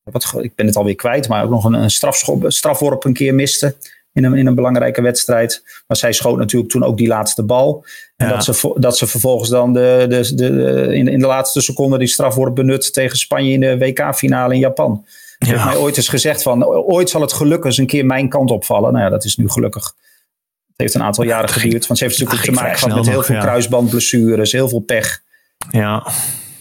wat, ik ben het alweer kwijt, maar ook nog een, een strafschop, strafworp een keer miste in een, in een belangrijke wedstrijd. Maar zij schoot natuurlijk toen ook die laatste bal. En Ja. dat, ze, dat ze vervolgens dan de, de, de, in, in de laatste seconde die strafworp benut tegen Spanje in de WK-finale in Japan. Ze heeft Ja. mij ooit eens gezegd van, ooit zal het geluk eens een keer mijn kant opvallen. Nou ja, dat is nu gelukkig. Het heeft een aantal jaren geduurd. Want ze heeft natuurlijk te maken gehad met heel veel ja. kruisbandblessures, heel veel pech. Ja.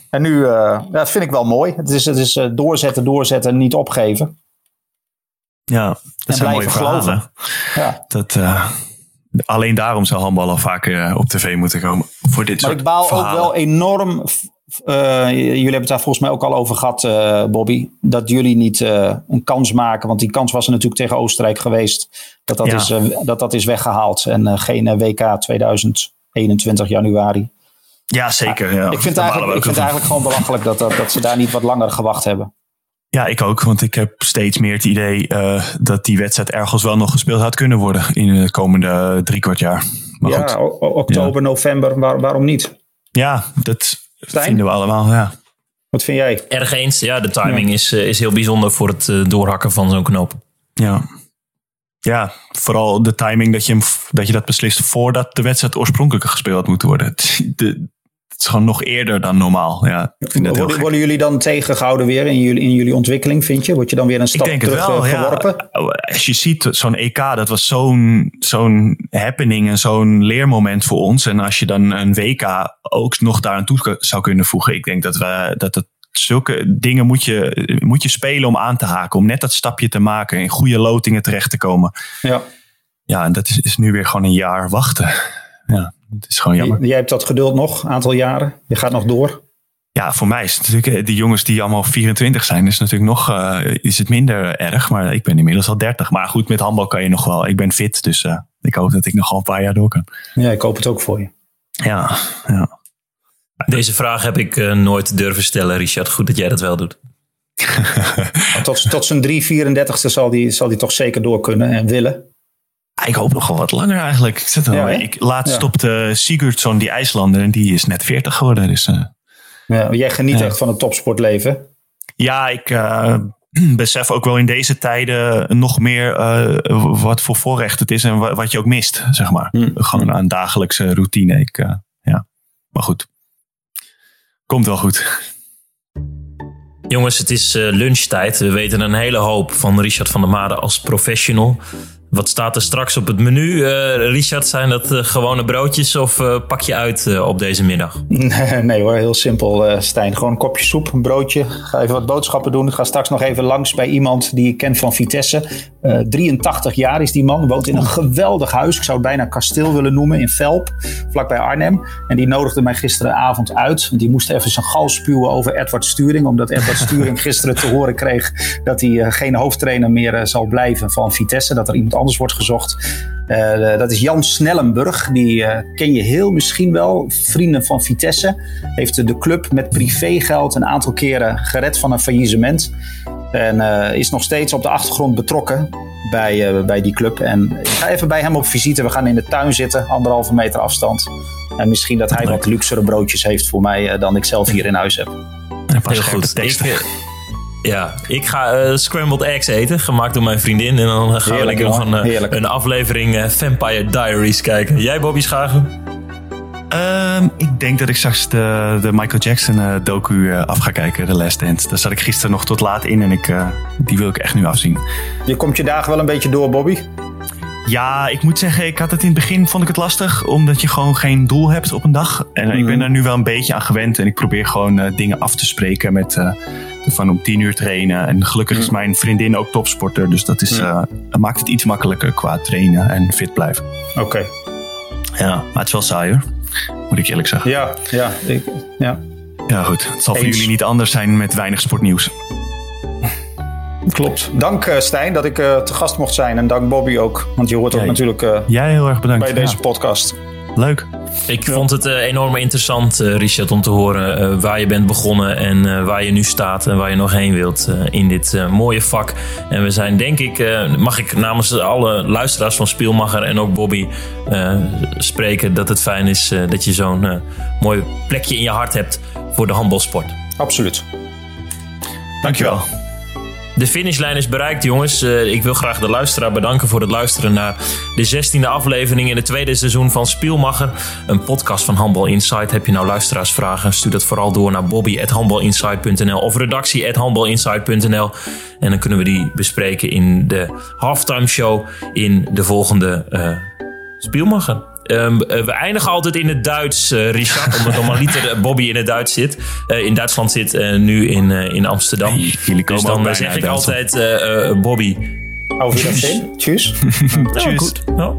En nu, eh, ja, dat vind ik wel mooi. Het is, het is eh, doorzetten, doorzetten, niet opgeven. ja, dat En zijn mooie blijven geloven. verhalen. Ja. Dat, eh, alleen daarom zou handbal al vaker eh, op tv moeten komen. Voor dit Maar soort ik baal verhalen. ook wel enorm. Eh, jullie hebben het daar volgens mij ook al over gehad, eh, Bobby. Dat jullie niet eh, een kans maken. Want die kans was er natuurlijk tegen Oostenrijk geweest. Dat dat, Ja. is, dat, dat is weggehaald. En geen WK 2021 januari. Ja, zeker. Ja. ik vind, eigenlijk, ik vind het eigenlijk gewoon belachelijk dat, dat, dat ze daar niet wat langer gewacht hebben. Ja, ik ook. Want ik heb steeds meer het idee dat die wedstrijd ergens wel nog gespeeld had kunnen worden in de komende drie kwart jaar. Maar ja, goed. oktober, november, waar- waarom niet? Ja, dat Stijn? vinden we allemaal. Ja. Wat vind jij? Erg eens. Ja, de timing is, eh, is heel bijzonder voor het eh, doorhakken van zo'n knoop. Ja. ja, vooral de timing dat je, hem, dat je dat beslist voordat de wedstrijd oorspronkelijk gespeeld had moeten worden. De- het is gewoon nog eerder dan normaal. Ja, ik vind dat heel Worden, jullie dan tegengehouden weer in jullie, in jullie ontwikkeling, vind je? Word je dan weer een stap terug wel, eh, ja. geworpen? Als je ziet, zo'n EK, dat was zo'n zo'n happening en zo'n leermoment voor ons. En als je dan een WK ook nog daaraan toe zou kunnen voegen. Ik denk dat we dat het zulke dingen moet je, moet je spelen om aan te haken. Om net dat stapje te maken. In goede lotingen terecht te komen. Ja. Ja, en dat is, is nu weer gewoon een jaar wachten. Ja, het is gewoon jammer. J- Jij hebt dat geduld nog, een aantal jaren. Je gaat nog door. Ja, voor mij is het natuurlijk, eh, die jongens die allemaal 24 zijn, is natuurlijk nog, eh, is het minder erg. Maar ik ben inmiddels al 30. Maar goed, met handbal kan je nog wel. Ik ben fit, dus eh, ik hoop dat ik nog al een paar jaar door kan. Ja, ik hoop het ook voor je. Ja, ja. Deze vraag heb ik nooit durven stellen, Richard. Goed dat jij dat wel doet. Tot, tot zijn 334ste zal die, zal die toch zeker door kunnen en willen. Ik hoop nog wel wat langer eigenlijk. Ik, zit er Ja, ik laatst Ja. stopte Sigurdsson, die IJslander, en die is net 40 geworden. Dus eh, Ja, maar jij geniet Ja. echt van het topsportleven. ja, ik eh, besef ook wel in deze tijden nog meer eh, wat voor voorrecht het is en wa- wat je ook mist, zeg maar. Hm. Gewoon aan dagelijkse routine. Ik, eh, ja. Maar goed, komt wel goed. Jongens, het is lunchtijd. We weten een hele hoop van Richard van der Made als professional. Wat staat er straks op het menu, uh, Richard? Zijn dat uh, gewone broodjes of uh, pak je uit op deze middag? Nee, hoor, heel simpel, Stijn. Gewoon een kopje soep, een broodje. Ga even wat boodschappen doen. Ik ga straks nog even langs bij iemand die ik ken van Vitesse. 83 jaar is die man, woont in een geweldig huis. Ik zou het bijna kasteel willen noemen, in Velp, vlakbij Arnhem. En die nodigde mij gisteravond uit. Die moest even zijn gal spuwen over Edward Sturing. Omdat Edward Sturing gisteren te horen kreeg dat hij geen hoofdtrainer meer zal blijven van Vitesse. Dat er iemand anders wordt gezocht. Uh, dat is Jan Snellenburg. Die uh, ken je heel misschien wel. Vrienden van Vitesse. Heeft de club met privégeld een aantal keren gered van een faillissement. En uh, is nog steeds op de achtergrond betrokken bij, bij die club. En ik ga even bij hem op visite. We gaan in de tuin zitten, anderhalve meter afstand. En misschien dat hij wat luxere broodjes heeft voor mij dan ik zelf hier in huis heb. Heel goed. Ik, ja, ik ga uh, scrambled eggs eten, gemaakt door mijn vriendin. En dan gaan we lekker nog een, uh, een aflevering uh, Vampire Diaries kijken. Jij, Bobby Schagen? Um, ik denk dat ik straks de, de Michael Jackson docu af ga kijken, The Last Dance. Daar zat ik gisteren nog tot laat in en ik, die wil ik echt nu afzien. Je komt je dagen wel een beetje door, Bobby? Ja, ik moet zeggen, ik had het in het begin vond ik het lastig, omdat je gewoon geen doel hebt op een dag. En ik ben mhm. daar nu wel een beetje aan gewend en ik probeer gewoon dingen af te spreken met van om tien uur trainen. En gelukkig is mijn vriendin ook topsporter. Dus dat, is, uh, maakt het iets makkelijker qua trainen en fit blijven. Oké. Ja, maar het is wel saai hoor. Moet ik eerlijk zeggen. Ja, ja. Ik, ja. ja goed. Het zal voor jullie niet anders zijn met weinig sportnieuws. Klopt. Dank uh, Stijn dat ik uh, te gast mocht zijn. En dank Bobby ook. Want je hoort ook natuurlijk uh, Jij heel erg bedankt. bij deze podcast. Leuk. Ik vond het uh, enorm interessant, uh, Richard, om te horen uh, waar je bent begonnen en waar je nu staat en waar je nog heen wilt in dit mooie vak. En we zijn, denk ik, mag ik namens alle luisteraars van Spielmacher en ook Bobby spreken, dat het fijn is dat je zo'n mooi plekje in je hart hebt voor de handbalsport. Absoluut. Dankjewel. De finishlijn is bereikt, jongens. Uh, ik wil graag de luisteraar bedanken voor het luisteren naar de 16e aflevering in het tweede seizoen van Spielmacher. Een podcast van Handball Insight. Heb je nou luisteraarsvragen? Stuur dat vooral door naar bobby.handballinsight.nl of redactie.handballinsight.nl. En dan kunnen we die bespreken in de halftime show in de volgende uh, Spielmacher. Um, we eindigen altijd in het Duits, uh, Richard. omdat normaliter Bobby in het Duits zit. Uh, in Duitsland zit, uh, nu in, in Amsterdam. Hey, jullie komen dus dan zeg ik altijd Bobby. Wiedersehen. Tschüss. Tschüss. Ja, goed. Ja.